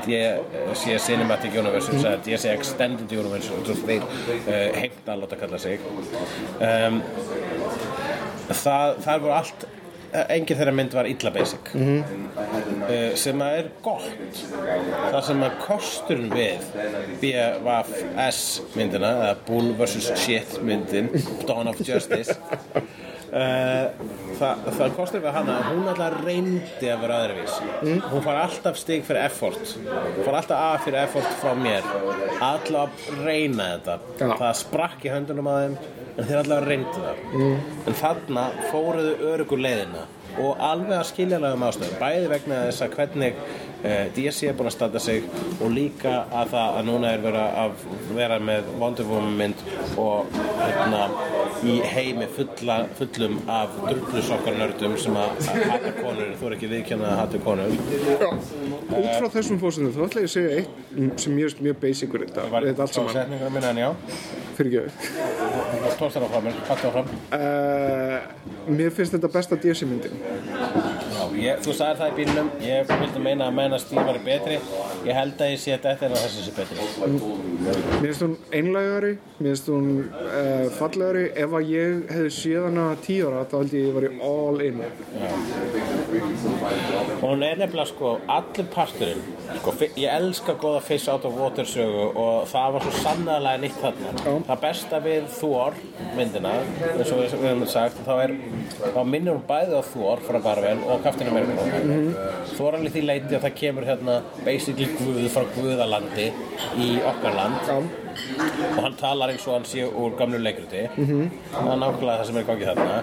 DC Cinematic Universe mm. DC Extended Universe og þeir uh, heimt að láta kalla sig um, það, það voru allt engin þeirra mynd var illa basic uh, sem að er gott það sem að kosturinn við BFS myndina eða Bull vs. Shit myndin Dawn of Justice það, það kostur við hana hún alltaf reyndi að vera öðruvís hún far alltaf stig fyrir effort. Hún far alltaf að fyrir effort frá mér. Alltaf reyna þetta. Já. það sprakk í höndunum að þeim en þeir alltaf reyndu það. En þarna fóruðu örugur leiðina. Og alveg að skiljalegum ástöðum bæði vegna þess að hvernig uh, DC er búin að standa sig og líka að það að núna er vera að vera með Wonder Woman mynd og hérna í heimi fulla, fullum af drullusokkar nördum sem að hata konur. Þú er ekki viðkjörna að hata konur. Já, út frá þessum fórsendum þá ætla ég að segja eitt sem mér finnst mjög basic við þetta, þetta allt saman. setningur minna en já? Fyrir ekki. Tókst það frá mér, pakka fram uh, Mér finnst þetta besta DC myndin ég, þú sagðir það í bílnum. Ég vildi meina að menna stíl var betri ég held að ég sé þetta en að þessi sé betri. Mér finnst hún einlægari, mér finnst hún uh, fallegari. Ef að ég hefði séð hana tíu ára þá held ég að ég var í all in. Og hún er nefnilega sko allur parturinn. Sko, ég elska góða Fish Out of Water sögu og það var svo sannlega nýtt þarna. Já. það besta við Thor myndina eins og við höfum sagt þá, er, þá minnir hún bæði á Thor frá Marvel og Captain America. Mm -hmm. Thor alveg því leiti að það kemur hérna basically Guð frá Guðalandi í okkar land. Og hann talar eins og hann sé úr gamlu leikriti -hmm. það er nákvæmlega það sem er í gangi þarna.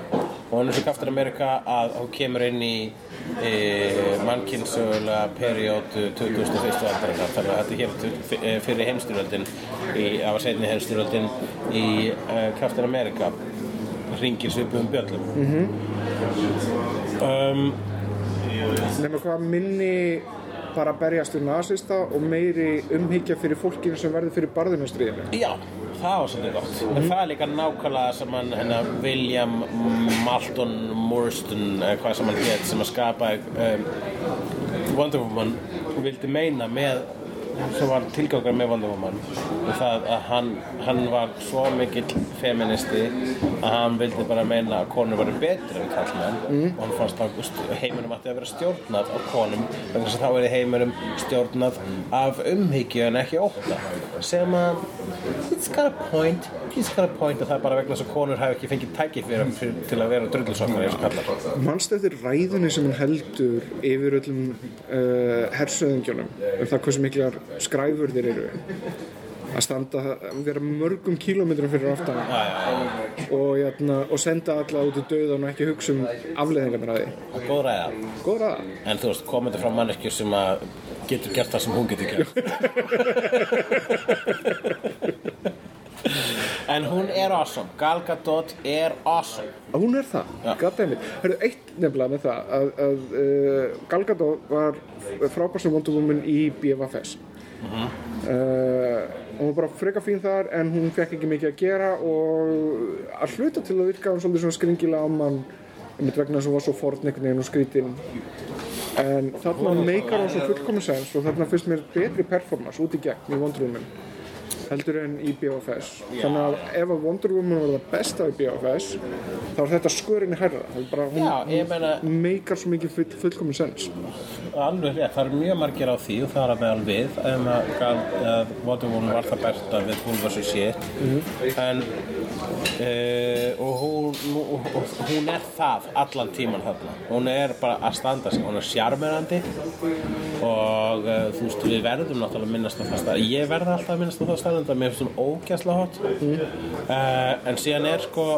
Og hann er svo Captain America að hún kemur inn í e, mannkynsögulega periódu 2001. aldarinnar. Þannig að þetta er hér eh, fyrir heimstyrjöldin í, það var seinni heimstyrjöldin í e, Captain America. Ringir svipum bjöllum. Mm um, nema hvað minni bara berjast við nasista og meiri umhyggja fyrir fólkinu sem verður fyrir barðunastriðinu Já, það var svolítið gott. En það er líka nákvæmlega sem hann, hennar William Malton Morstan, eða hvað sem hann hétt, sem að skapa um, Wonder Woman vildi meina með sem var tilgangur með Woman og það að hann, hann var svo mikill feministi að hann vildi bara meina að konur varu betri en kallmenn mm. og hann fannst að heiminum átti að vera stjórnað af konum vegna þess að þá er heiminum stjórnað af umhyggju en ekki ótta. Sem að it's got a point it's got a point að það er bara vegna þess að konur hafi ekki fengið tæki fyrir, fyrir, til að vera drullusokkar eins og kallar Manst eftir ræðunni sem hann heldur yfir öllum uh, hersöðingjónum? Um það hversu miklar skræfur þeir eru að standa að vera mörgum kílómetrum fyrir aftan. Og, jæna, og senda alla út í döðan og ekki hugsa um afleðingarnar að því. Góð ræða Góð ræða En þú veist, komandi frá manneskju sem að getur gert það sem hún getur gert. En hún er awesome. Gal Gadot er awesome. Hún er það, goddammit Hörðu, eitt nefnilega með það að, að uh, Gal Gadot var frábær sem Wonder Woman í BFFS uh, hún var bara freka fín þar en hún fekk ekki mikið að gera og að hluta til að virka hún svolítið svona skringilega á mann einmitt vegna þess að hún var svo forn einhvern veginn og skrítin. En þarna meikar hún svo fullkomun sens og þarna finnst mér betri performance út í gegn í Wonder Woman heldur en í BFS þannig að ef að Wonder Woman var það besta í BFS þá er þetta skörinni herra það er bara, hún, Já, ég meina hún meikar svo mikið full, fullkomun sens Alveg rétt, það eru mjög margir á því og það er að meðal við um að Gal, uh, Wonder Woman var það besta við Wolf vs. Shit. En uh, og hún, og, og, hún er það allan tíman þarna. Hún er bara að standa sig, hún er sjarmerandi og uh, þú veist, við verðum náttúrulega að minnast á það stað ég verð alltaf að minnast á það stað en það mér finnst hún ógæsla hot. Uh, en síðan er sko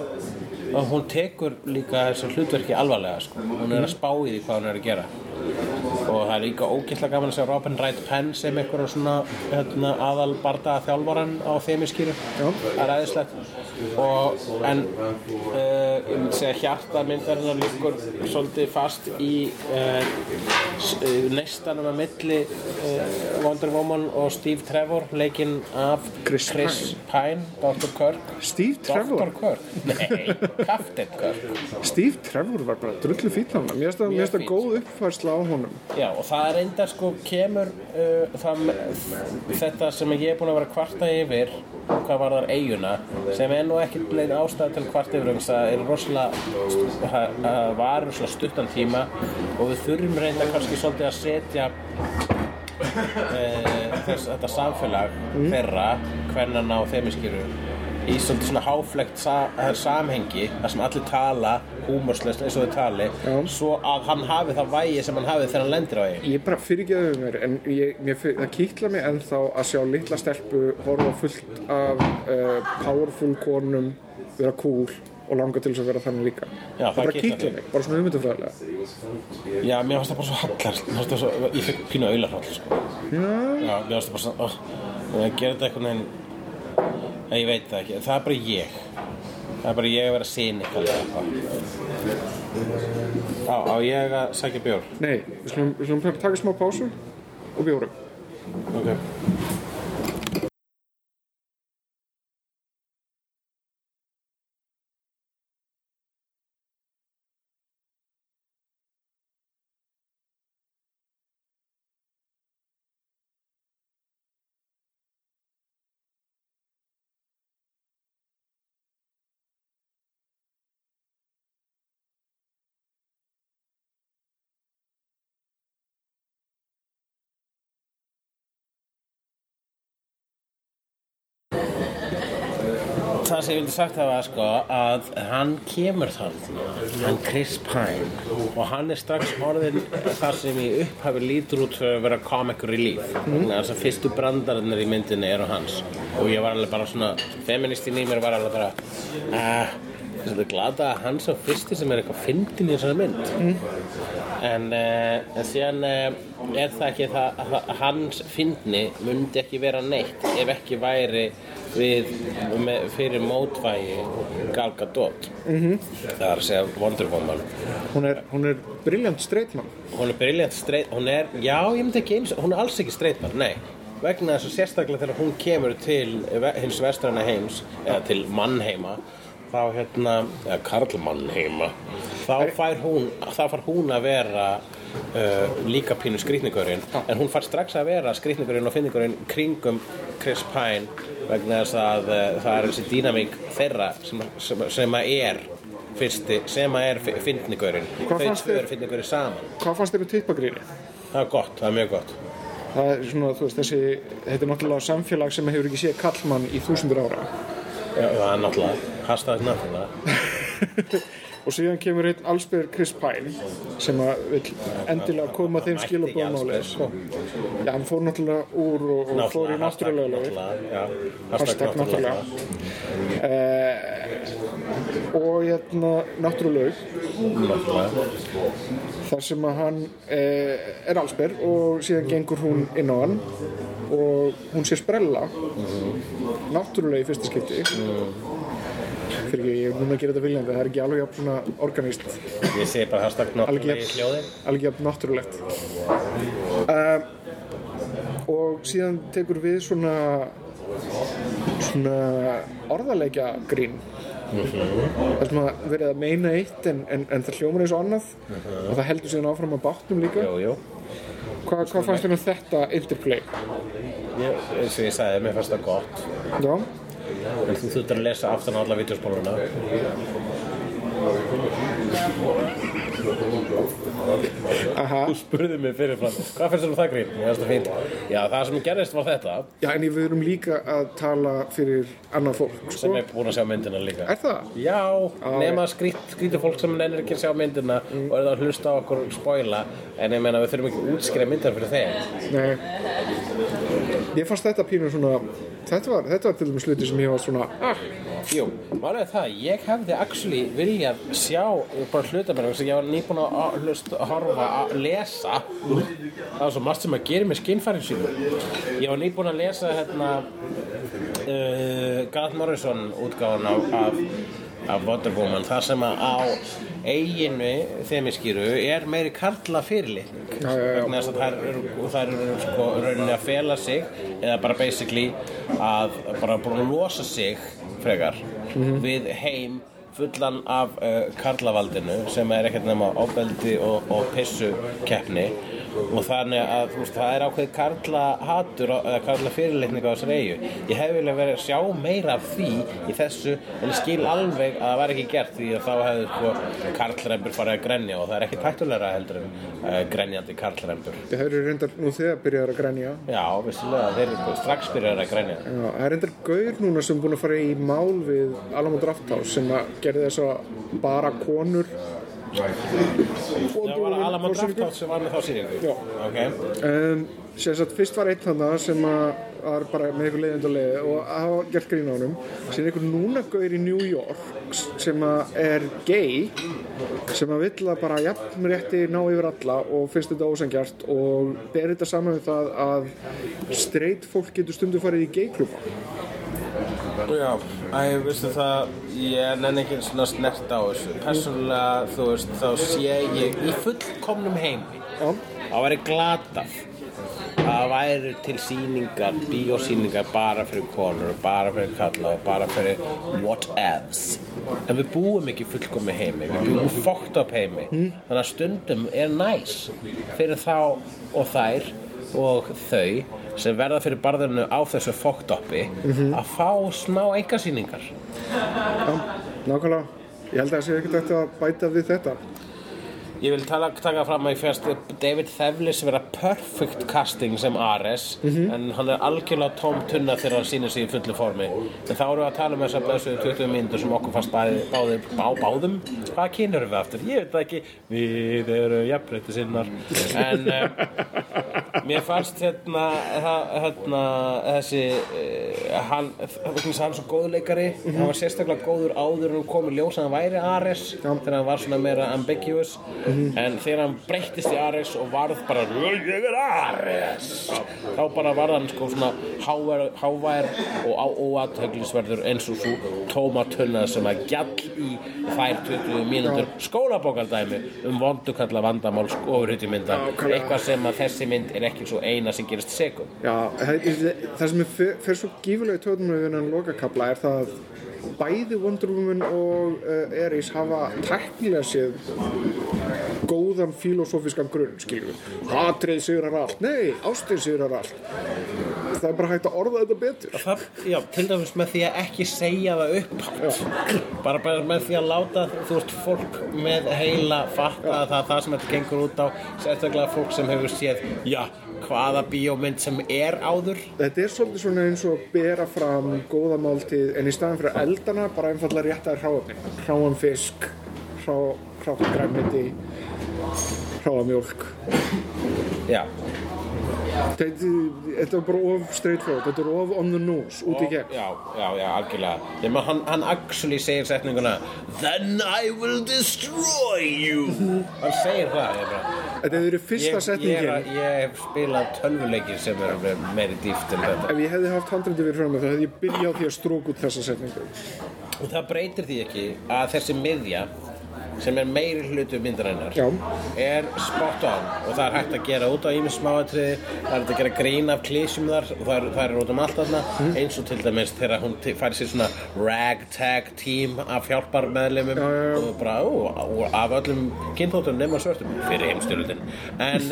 og hún tekur líka þessu hlutverki alvarlega sko. hún er að spá í því hvað hún er að gera og það er líka ógeðslega gaman að segja Robin Wright Penn sem einhverjum svona hérna, aðal bardaða þjálfaran á þemiskýru það er aðeinslegt og en uh, ég myndi segja hjarta myndarinnar líkur svolítið fast í uh, neistanum að milli uh, Wonder Woman og Steve Trevor leikinn af Chris Pine, Dr. Kirk. Steve Trevor, Dr. Kirk, nei, Captain Kirk. Steve Trevor var bara drullu fýtt hann mér finnst það- góð uppfærsla á honum Já, og það er enda sko kemur uh, það, þetta sem ég er búin að vera kvarta yfir hvað var þar eiguna sem er nú ekki bleið ástæð til kvarta yfir það er rosalega var rosalega stuttan tíma og við þurfum reynda kannski svolítið að setja uh, þess, þetta samfélag þeirra hvernana og þemiskiru í svolítið svona háflegt sa samhengi þar sem allir tala húmorslöst eins og þau tali Já. svo að hann hafi það vægi sem hann hafi þegar hann lendir á eigin ég bara fyrirgeðu mér en ég, mér, fyr- það kýtla mig ennþá að sjá litla stelpu horfa fullt af uh, powerful konum vera cool og langa til þess að vera þannig líka. Já, það bara kýtla mig, bara svona hugmyndufræðilega Já, mér fannst það bara svo hallar svo, ég fekk pínu auðlarhald sko. já, Já, mér fannst það bara svo oh, ég gera þetta einhvern veginn ég veit það ekki, það er bara ég. Það er bara ég að vera sín Á, á ég að sækja bjór? Nei, við skulum taka smá pásu og bjórum. Ok það sem ég vildi sagt það var sko að hann kemur þarna hann Chris Pine og hann er strax orðin það sem í upphafi lítur út fyrir að vera comic relief mm. þess að fyrstu brandarinn í myndinni eru hans og ég var alveg bara svona feministinn í mér var alveg bara uh, þetta er glada að hann sá fyrsti sem er eitthvað fyndin í þessari mynd en, uh, en síðan uh, er það ekki það að hans fyndni mundi ekki vera neitt ef ekki væri við með, fyrir mótvægi Gal Gadot. -hmm. það er að segja Wonder Woman. Hún er, hún briljant streitmann. Hún er briljant streit hún er, já ég myndi ekki eins hún er alls ekki streitmann, nei. Vegna þess að sérstaklega þegar hún kemur til hins vestræna heims eða til mannheima þá hérna, eða karlmannheima þá fær hún þá fær hún að vera uh, líka pínu skrýtningurinn. En hún far strax að vera skrýtningurinn og finningurinn kringum Chris Pine vegna þess að uh, það er þessi dýnamík þeirra sem, sem, sem að er fyrsti, sem að er finningurinn þau fannst tvö þér- eru finningurinn saman. Hvað fannst þér um tippagríni? það er gott, það er mjög gott. Það er svona, þú veist, þessi, þetta er náttúrulega samfélag sem hefur ekki séð kallmann í þúsundur ára. Já, það er náttúrulega, hashtag náttúrulega Og síðan kemur einn Allsber Chris Pine sem að vil endilega koma þeim skilabóðum. Allsber, sko. Já, hann fór náttúrulega úr og, og fór í náttúrulega lögur. Hashtag náttúrulega. Eh, og hérna náttúrulega. Þar sem að hann eh, er Allsber og síðan gengur hún inn á hann og hún sé sprella. Náttúrulega í fyrsta skipti fyrir ekki, ég er núna að gera þetta viljandi það er ekki alveg jafn svona organist. Ég segi bara hashtag náttúrulega í hljóðin alveg jafn náttúrulegt. Uh, og síðan tekur við svona svona orðalegja grín. Það sem að verið að meina eitt en, en, en það hljómar eins og annað. Og það heldur síðan áfram að bátnum líka. Jú, jú. Hva, hvað fannst þér um þetta interplay? Ég, eins og ég sagði, mér fannst það gott. Já, En þú þurftir að lesa aftan á alla vídeospóluna aha. Þú spurði mig fyrirfram Hvað finnst þér um það grín? Mér finnst það fínt. Já, það sem gerist var þetta. Já, en við erum líka að tala fyrir annað fólk, sem sko. er búin að sjá myndina líka. Er það? Já, nema skrít, skrítur fólk sem nennir ekki að sjá myndina og er það að hlusta á okkur spoila. En ég meina við þurfum ekki að útskýra myndina fyrir þeim. Nei. Ég fannst þetta pínu svona Þetta var, þetta var til dæmis hluti sem ég var svona ah, Jú, málega það, ég hefði actually viljað sjá bara hluta mér sem ég var nýbúin að að hlusta, að horfa, að lesa. Það var svo margt sem að gera með skinnfærin sínu ég var nýbúin að lesa hérna uh, Garth Morrison útgáfun af, af, af Wonder Woman það sem að á eiginu þemiskýru er meiri karla fyrirlitning. Vegna þess að þær eru, eru sko rauninni að fela sig eða bara basically að bara búin að losa sig frekar við heim fullan af uh, karlavaldinu sem er ekkert nema ofbeldi og, og pissu keppni og þannig að þú veist, það er ákveð karla hatur eða karla fyrirlitning á þessari eigu ég hef vilja verið að sjá meira af því í þessu en ég skil alveg að það var ekki gert því að þá hefði sko, karlrembur farið að grenja og það er ekki tættulegra heldur en uh, grenjandi karlrembur. Þeir eru reyndar nú þegar byrjaðar að grænja Já, vissulega, þeir eru strax byrjar að grænja Já, það er reyndar gaur núna sem búin að fara í mál við Alamo Drafthouse sem að gerði þess að bara konur Það var Alama Drafthouse sem var með þá sýningu Já. Ok, um, sem sagt fyrst var einn þannig sem að var bara með einhver leiðind og leiði og að hafa gert grín á honum. Síðan einhver núna gaur í New York sem að er gay sem að vill að bara jafn rétti ná yfir alla og finnst þetta ósangjart og ber þetta saman við það að straight fólk getur stundu farið í gayklúba já, æ, veistu það, ég nenni ekki svona snert á þessu. Persónulega, þú veist, þá sé ég í fullkomnum heimi. Já, Það væri glatað. Það væri til sýningar, bíósýningar bara fyrir konur, bara fyrir kalla og bara fyrir whatevs. En við búum ekki í fullkomi heimi, við búum fókt upp heimi. Þannig að stundum er næs fyrir þá og þær og þau sem verða fyrir barðinu á þessu fókt uppi að fá smá engasýningar. nákvæmlega. Ég held að það sé ekkert hægt að bæta við þetta Ég vil tala, taka fram að ég fyrst David Thewlis vera perfect casting sem Ares en hann er algjörlega tóm tunna þegar hann sýnir sig í fullu formi. En þá erum við að tala um þessar blessuðu 20 mínútur sem okkur fannst bæði, báði, bá, báðum. Hvað kynur við aftur? Ég veit ekki. Við erum jafnbreytti sinnar. En um, mér fannst hérna, hérna þessi uh, hann, hann svo góðleikari hann var sérstaklega góður áður en hann kom í ljós að hann væri Ares þegar hann var svona meira ambiguous en þegar hann breyttist í Ares og varð bara ég er Ares. Þá bara varð hann sko svona hávær, hávær og óaðteglisverður eins og svo tóma tunna sem að gjall í þær 20 mínútur. Skólabókardæmi um vondukalla vandamál ofurhutjumynda eitthvað sem að þessi mynd er ekki svo eina sem gerist segum Já, það það sem er fer svo gífulega í hennan lokakabla er það að bæði Wonder Woman og uh, Eris hafa tæknilega séð góðan filosófiskan grunn skilur við, hatrið sigrar allt. Nei, ástin sigrar allt það er bara hægt að orða þetta betur. Það, já, til dæmis með því að ekki segja það upp bara, bara með því að láta þú veist, fólk með heila fatta að það er það sem þetta gengur út á sérstaklega fólk sem hefur séð já, hvaða bíómynd sem er áður. Þetta er svolítið svona eins og bera fram góða máltíð en í staðan fyrir eldana bara einfallega réttaði hráöfni hráan fisk hrá, hrátt græmiti hráa mjólk já, þetta, þetta er bara of straightforward þetta er of on the nose, út í gegn. Já, já, já, algjörlega. Ég maður, hann, hann actually segir setninguna Then I will destroy you. Hann segir það ég bara, þetta hefur verið fyrsta ég, ég, setningin. er, ég hef spilað tölvuleikir sem með meiri dýft en þetta. Ef ég hefði haft handrindi fyrir frá mig þá hefði ég byrjað því að stróka út þessa setningu. Og það breytir því ekki að þessi miðja sem er meiri hlutu myndarinnar er spot on og það er hægt að gera út á ímið smáatriði það er hægt að gera grín af klísjum þar og það er, það er út um allt þarna Mhm. eins og til dæmis þegar hún fær sér svona ragtag team af já. og bara ó, af öllum kynþóttum nema svörtum fyrir heimstyrlutin en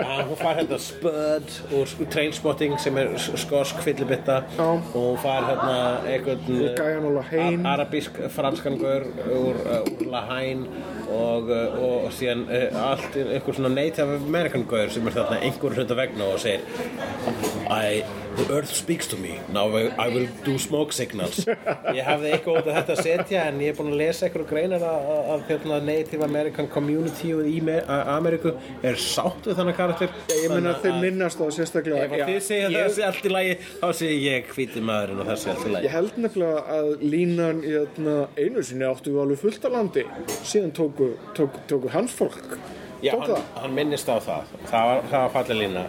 uh, hún fær hérna Spud og Trainspotting sem er skosk fyllibitta og hún fær hérna einhvern. Ar- arabísk franskan gaur úr, uh, úr Lahain og, uh, og síðan uh, allt einhver svona native American gaur sem er þarna einhver hluta vegna og segir I, the earth speaks to me. Now I, I will do smoke signals. Ég hafði eitthvað út af þetta að setja en ég er búin að lesa eitthvað greinar að, að, að hérna, native American community í Me- að Ameríku er sátt við þannig karakter. Ég þeir að- minnast á það sérstaklega. Ef að þið segja ég- þessi allt í lagi þá segi ég hvíti maðurinn og þessi allt í lagi. Ég held nefnilega að línan í þarna, einu sinni áttu við alveg fullt af landi. Síðan tóku, tóku, tóku hans fólk Já, hann, hann minnist á það. Það var, það var fallið lína.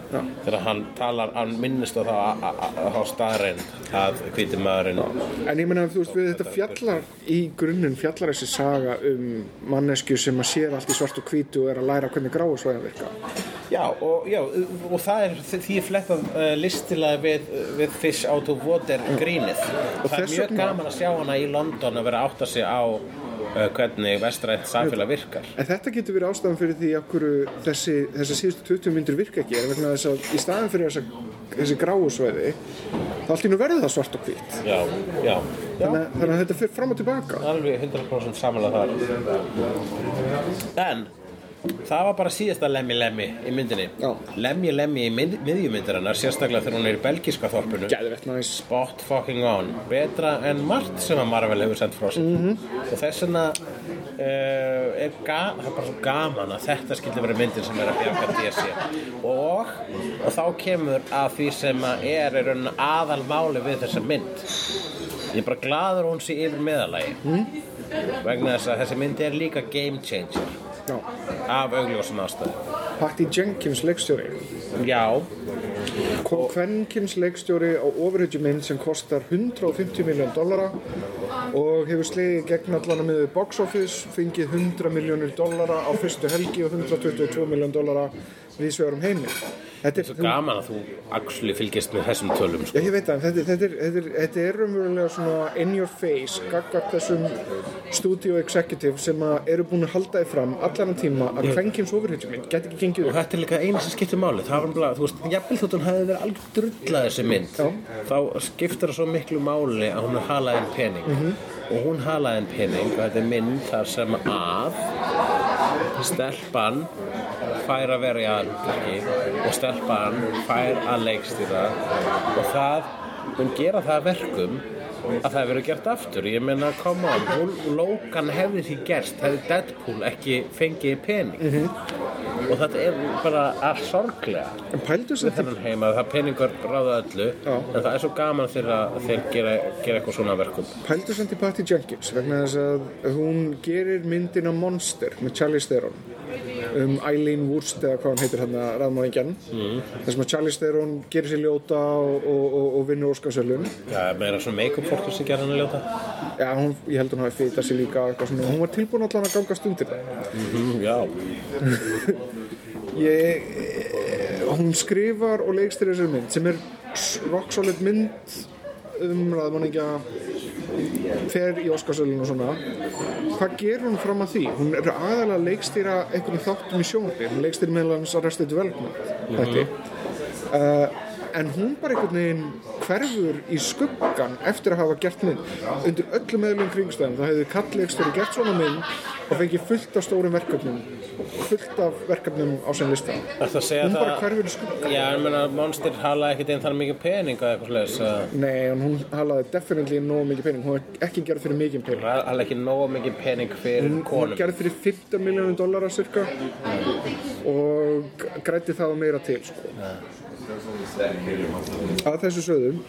Þegar hann talar, hann minnist á það að- að- að- á staðreind að hvíti maðurinn En ég meina, þú veist, við þetta fjallar í grunninn fjallar þessi saga um mannesku sem að sér allt í svart og hvítu og er að læra hvernig gráusvæðan virka. Já, og, já, og það er því flettað uh, listilega við, við Fish Out of Water grínið. Og það er mjög gaman að sjá hana í London að vera að átta sig á hvernig vestrænt samfélag virkar. En þetta getur verið ástæðan fyrir því hverju þessi, þessi síðustu 20 myndur virka ekki er vegna þess að í staðan fyrir þessa, þessi gráusvæði þá allt í nú verður það svart og hvít Já, já, já þannig, þannig að þetta fyrir fram og tilbaka alveg 100% samanlega þar. En það var bara síðasta lemmi lemmi í myndinni. Já. lemmi lemmi í mynd, miðjumyndarinnar sérstaklega þegar hún er í belgiska þorpinu. Gæðvett næs. Spot fucking on. Betra en margt sem að Marvel hefur sendt frá sér. Mhm. og þess vegna uh, er, ga það er bara svo gaman að þetta skildi vera myndin sem er að bjarga DC og, og þá kemur að því sem að er aðal máli við þessa mynd. Ég er bara gladur hún sé yfir meðalagi Mhm. vegna þess að þessi mynd er líka game changer Já. af augljósum ástæðu Patty Jenkins leikstjóri já, Kvenkins leikstjóri á ofurhugjumind sem kostar 150 miljón dollara og hefur slegið gegn allan með box office, fengið 100 miljónir dollara á fyrstu helgi og 122 miljón dollara við svegarum heimi. Þetta er, svo gaman að þú actually fylgist með þessum tölum sko. Já, ég veit það, þetta, þetta, þetta, þetta er raunverulega svona in your face, gaggart þessum studio executive sem eru búin að halda þið fram allan tíma að kvenkins ofurhugjumind get ekki gengið og upp. þetta er líka eina sem skiptir máli það var bara, þú veist, jafnvel þótt hún hefði verið alveg drullað þessi mynd Já. þá skiptir það svo miklu máli að hún halaði en pening Mhm. og hún halaði en pening og þetta er mynd þar sem að stelpan fær að aðalhlutverki og stelpan fær að leikstýra og það mun gera það að verkum að það verður gert aftur. Ég meina, come on, Logan hefði því gerst, hefði Deadpool ekki fengið pening. Mhm. og þetta er bara að sorglega. Þennan heim að það peningar ráða öllu Já. en það er svo gaman þegar þeir gera, gera eitthvað svona verkum Pældu samt í Patty Jenkins vegna þess að hún gerir myndina Monster með Charlize Theron. Um Eileen Wurst eða hvað hann heitir hérna raðmáðingjan mm. þess að Charlize Theron gerir sér ljóta og, og, og, og vinnur Óskarsölun er meira svona make-up fólk sem gera hann að ljóta. Já, hún, ég held hún hafi fýtað sér líka hún var tilbúin allan að gangast undir það mm, já, ég, eh, hún skrifar og leikst þér þessari mynd sem er rock solid mynd um raðmanningja fer í Óskarsölun og svona. Hvað gerur hún fram að því? hún er aðalega að leikstýra einhvern þáttum í sjónvarpi. Hún leikstýri meðal hans Arrested Development þetta uh, en hún bara einhvern veginn hverfur í skuggan eftir að hafa gert mynd. Undir öllum meðlum kringstæðum þá hefði kallleikstjóri gert svona mynd og fengið fullt af stórum verkefnum fullt af verkefnum á sem lista. Að hún bara hverfur í skuggan Já, ég meina, Monster hala ekkert einn þannig mikið pening og eitthvað slags Nei, en hún halaði definitely nógu mikið pening. Hún er ekki gerð fyrir mikið pening. Hala ekki nógu mikið pening fyrir hún konum. gerð fyrir 15 miljónum dollara cirka og grætti það meira til sko. Að þessu sögðum.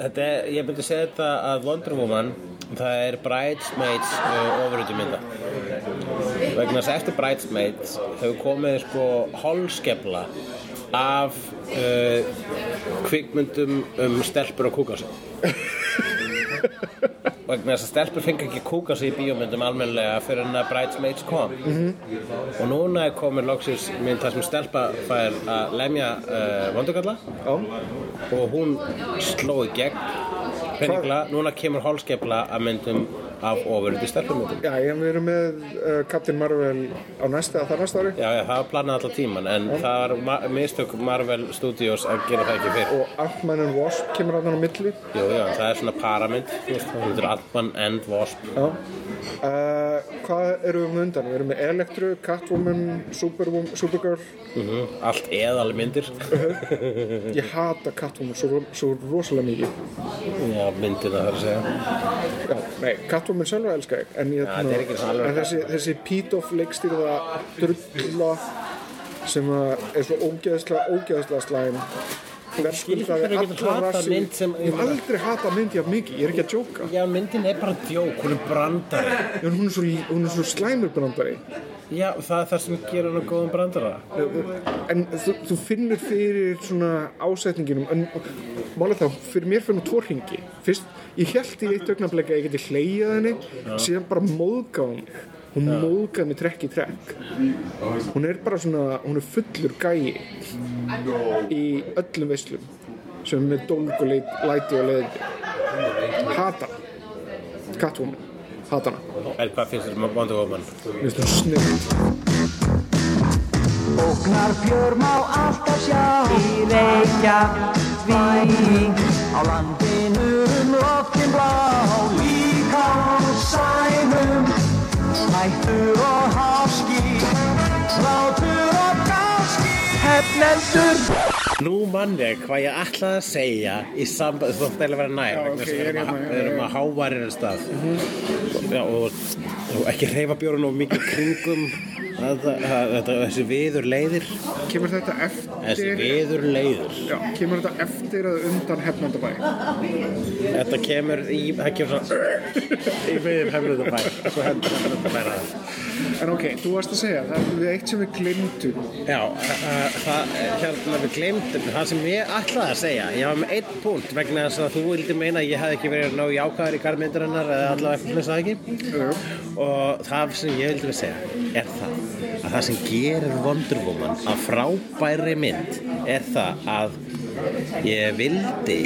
Þetta er, ég myndi segja þetta að Wonder Woman það er Bridesmaids uh, ofurhutu mynda vegna þess að eftir Bridesmaids hefur komið sko holskefla af uh, kvikmyndum um stelpur og kúkasi vegna þess að stelpur fengi ekki kúka sig í bíómyndum almennilega fyrir en að Bridesmaids kom. Og núna er komin loksins mynd þar sem stelpa fær að lemja uh, vondugalla já, og hún sló í gegn peningla, núna kemur hálskepla að myndum af ofurhundi stelpumyndum. Já, ég við erum með uh, Captain Marvel á næsta eða það næsta ári. Já, já, það var planað alltaf tíman en það var ma mistök Marvel Studios að gera það ekki fyrr. Og Ant-Man and Wasp kemur hann á milli. Jú, já, það er svona paramynd þú veist, það heitir Ant-Man and Wasp. Já. Uh, hvað erum við með undan? við erum með Electro, Catwoman Superwoman, Supergirl. Mm Allt eðal myndir ég hata Catwoman svo, svo rosalega mikið. Já, myndina þar að segja. Já, nei, Catwoman sjálfa elska ég en, ég, er ekki svona alveg- en þessi, þessi Pítoff leikstýrða drulla sem er svo ógeðslega ógeðslega slæm verðskuldaði hatað rassi ég hef aldrei hatað mynd jafn mikið, ég er ekki að djóka. Já, myndin er bara djók, hún er brandari. En hún er svo, hún er svo slæmur brandari. Já, það er það sem gerir hann góðum brandara. En þú, þú finnur fyrir svona ásetninginum en málega þá, fyrir mér fyrir nú tvo hringi. Fyrst, ég held í eitt augnablik að ég geti hleyjað henni síðan bara móðgáð mig hún móðgað mig trekk í trekk. Hún er bara svona, hún er fullur gæi í öllum veislum sem er með dólg og leit, læti og leiði hata. Catwoman, hata hana. En hvað finnst þér um Wonder Woman? Mér finnst hún snill Ógnar fjör má alltaf sjá. Í Reykjavík Á landinu um loftin blá Hættur og háski Látur og gáski. Hefnendur Nú mann ég hvað ég ætlaði að segja í samband, þú ætti að vera nær Já, ok, ég er við erum hérna, við erum að hávarir en stað. Já, og, og ekki hreyfa bjórun og mikið kringum þessi viður leiðir. Kemur þetta þessi eftir viður leiðir. Já, kemur þetta eftir að undan hefnandabæ þetta kemur í, það kemur svona í viður fær svo hendur að En ok, þú varst að segja, það er eitt sem við glimtum Já, það, hérna við glemdum það sem ég ætlaði að segja ég var með einn punkt vegna þess að þú vildi meina að ég hef ekki verið ná jákaður í garmyndarinnar eða allavega eitthvað með það ekki? Og það sem ég vildi að segja er það að það sem gerir Wonder Woman að frábæri mynd er það að ég vildi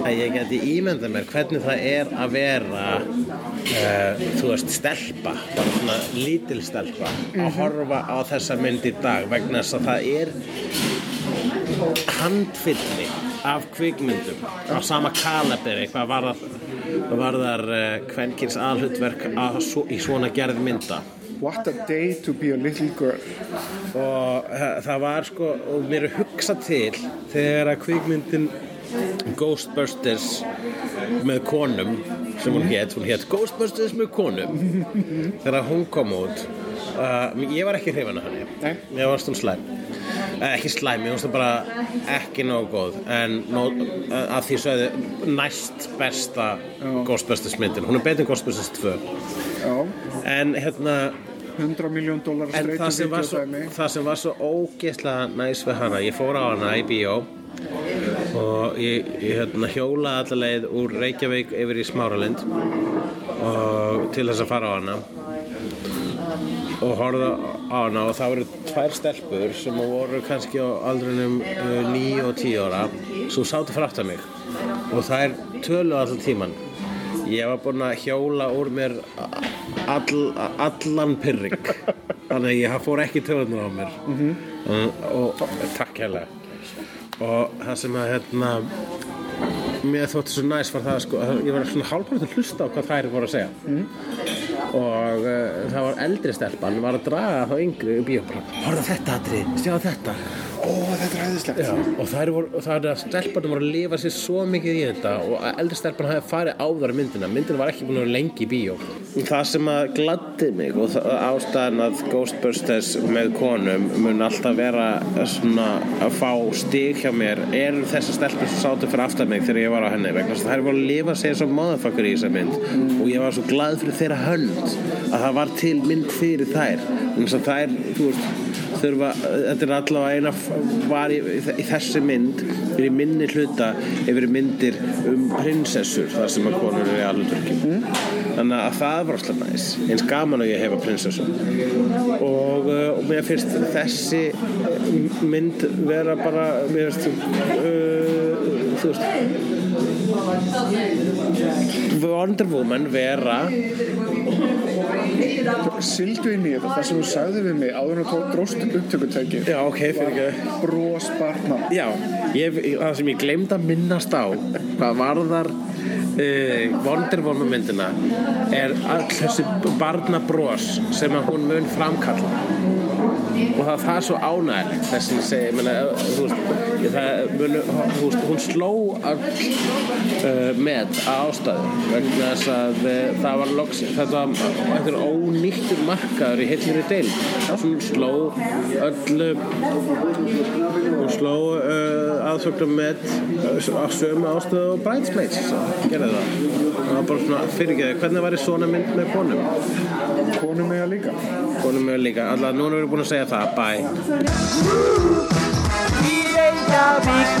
að ég geti ímyndað mér hvernig það er að vera uh, þú veist stelpa bara svona lítil stelpa að horfa á þessa mynd í dag vegna þess að það er handfylli af kvikmyndum á sama kalaberi hvað varðar, varðar uh, kvenkins aðhlutverk að, svo, í svona gerð mynda. What a day to be a little girl. Og uh, það var sko og mér er hugsað til þegar að kvikmyndin Ghostbusters með konum sem hún hétt, hún hétt Ghostbusters með konum þegar hún kom út. Uh, ég var ekki hrifan henni. Nei. ég varst hún slæm. Uh, ekki slæm, ég það bara ekki nógu góð. En nó, uh, að því sögðu næst besta Ghostbusters myndin, hún er betur en Ghostbusters 2 Já, en hérna 100 miljón dólar En það var það sem var svo ógeðslega næs við hana, ég fór á hana í bíó og ég, ég hérna, hjóla allaveg úr Reykjavík yfir í Smáralind og til þess að fara á hana. Og horfa á hana og það voru tvær stelpur sem voru kannski á aldrinum uh, 9 og 10 ára svo sátu frátt að mig. Og það er tölu allan tíman Ég var búinn að hjóla úr mér all, allan pyrring Þannig að ég fór ekki töðunar á mér. -hmm. og takk hérlega og það sem að hérna mér þótti svo næs var það sko, ég var svona hálfpartur að hlusta á hvað þær voru að segja. Og uh, það var eldri stelpan var að draga þá yngri í horfðu á þetta atrið, sjá þetta þetta er hæðislegt og það er, það er að stelparnir voru að lifa sér svo mikið í þetta og að eldri stelpan hafi farið áður af myndina. Myndina var ekki búin að vera lengi í bíó. Það sem að gladdi mig og það, ástæðan að Ghostbusters með konum mun alltaf vera svona að fá stig hjá mér eru þessar stelpur sem sátu fyrir aftan mig þegar ég var á henni vegna þess að þær voru að lifa sér svo motherfucker í þessa mynd. Og ég var svo glad fyrir þeirra hönd að það var til mynd fyrir þær þurfa, þetta er allavega eina var í, í þessi mynd er í minni hluta yfir myndir um prinsessur þar sem að konur eru í alveg mm. þannig að það var alltaf næs eins gaman að ég hefa prinsessur og, uh, og mér finnst þessi mynd vera bara mér finnst uh, þú veist Wonder Woman vera Sildu inn í þetta, það sem þú sagði við mig áður þú dróst upptökutæki. Já, ok, fyrir ekki. Bros barna Já, ég, það sem ég glemd að minnast á hvað varðar uh, Wonder Woman myndina er all þessi barnabros sem að hún mun framkalla og það, það er svo ánægilegt þess að segi, menna, þú veist, það, þú veist hún sló all uh, með ástæðu vegna þess að uh, það var loks, þetta var einhver ónýttur markaður í heilnir í deil hún sló öllu hún sló uh, aðsöknum með uh, sömu ástöðu og Bridesmaids gerði það. Það var bara svona fyrirgeði hvernig var í svona mynd með konum? Konum með að líka konum með líka, alltaf núna erum við búin að segja það. Bye. Þú finnur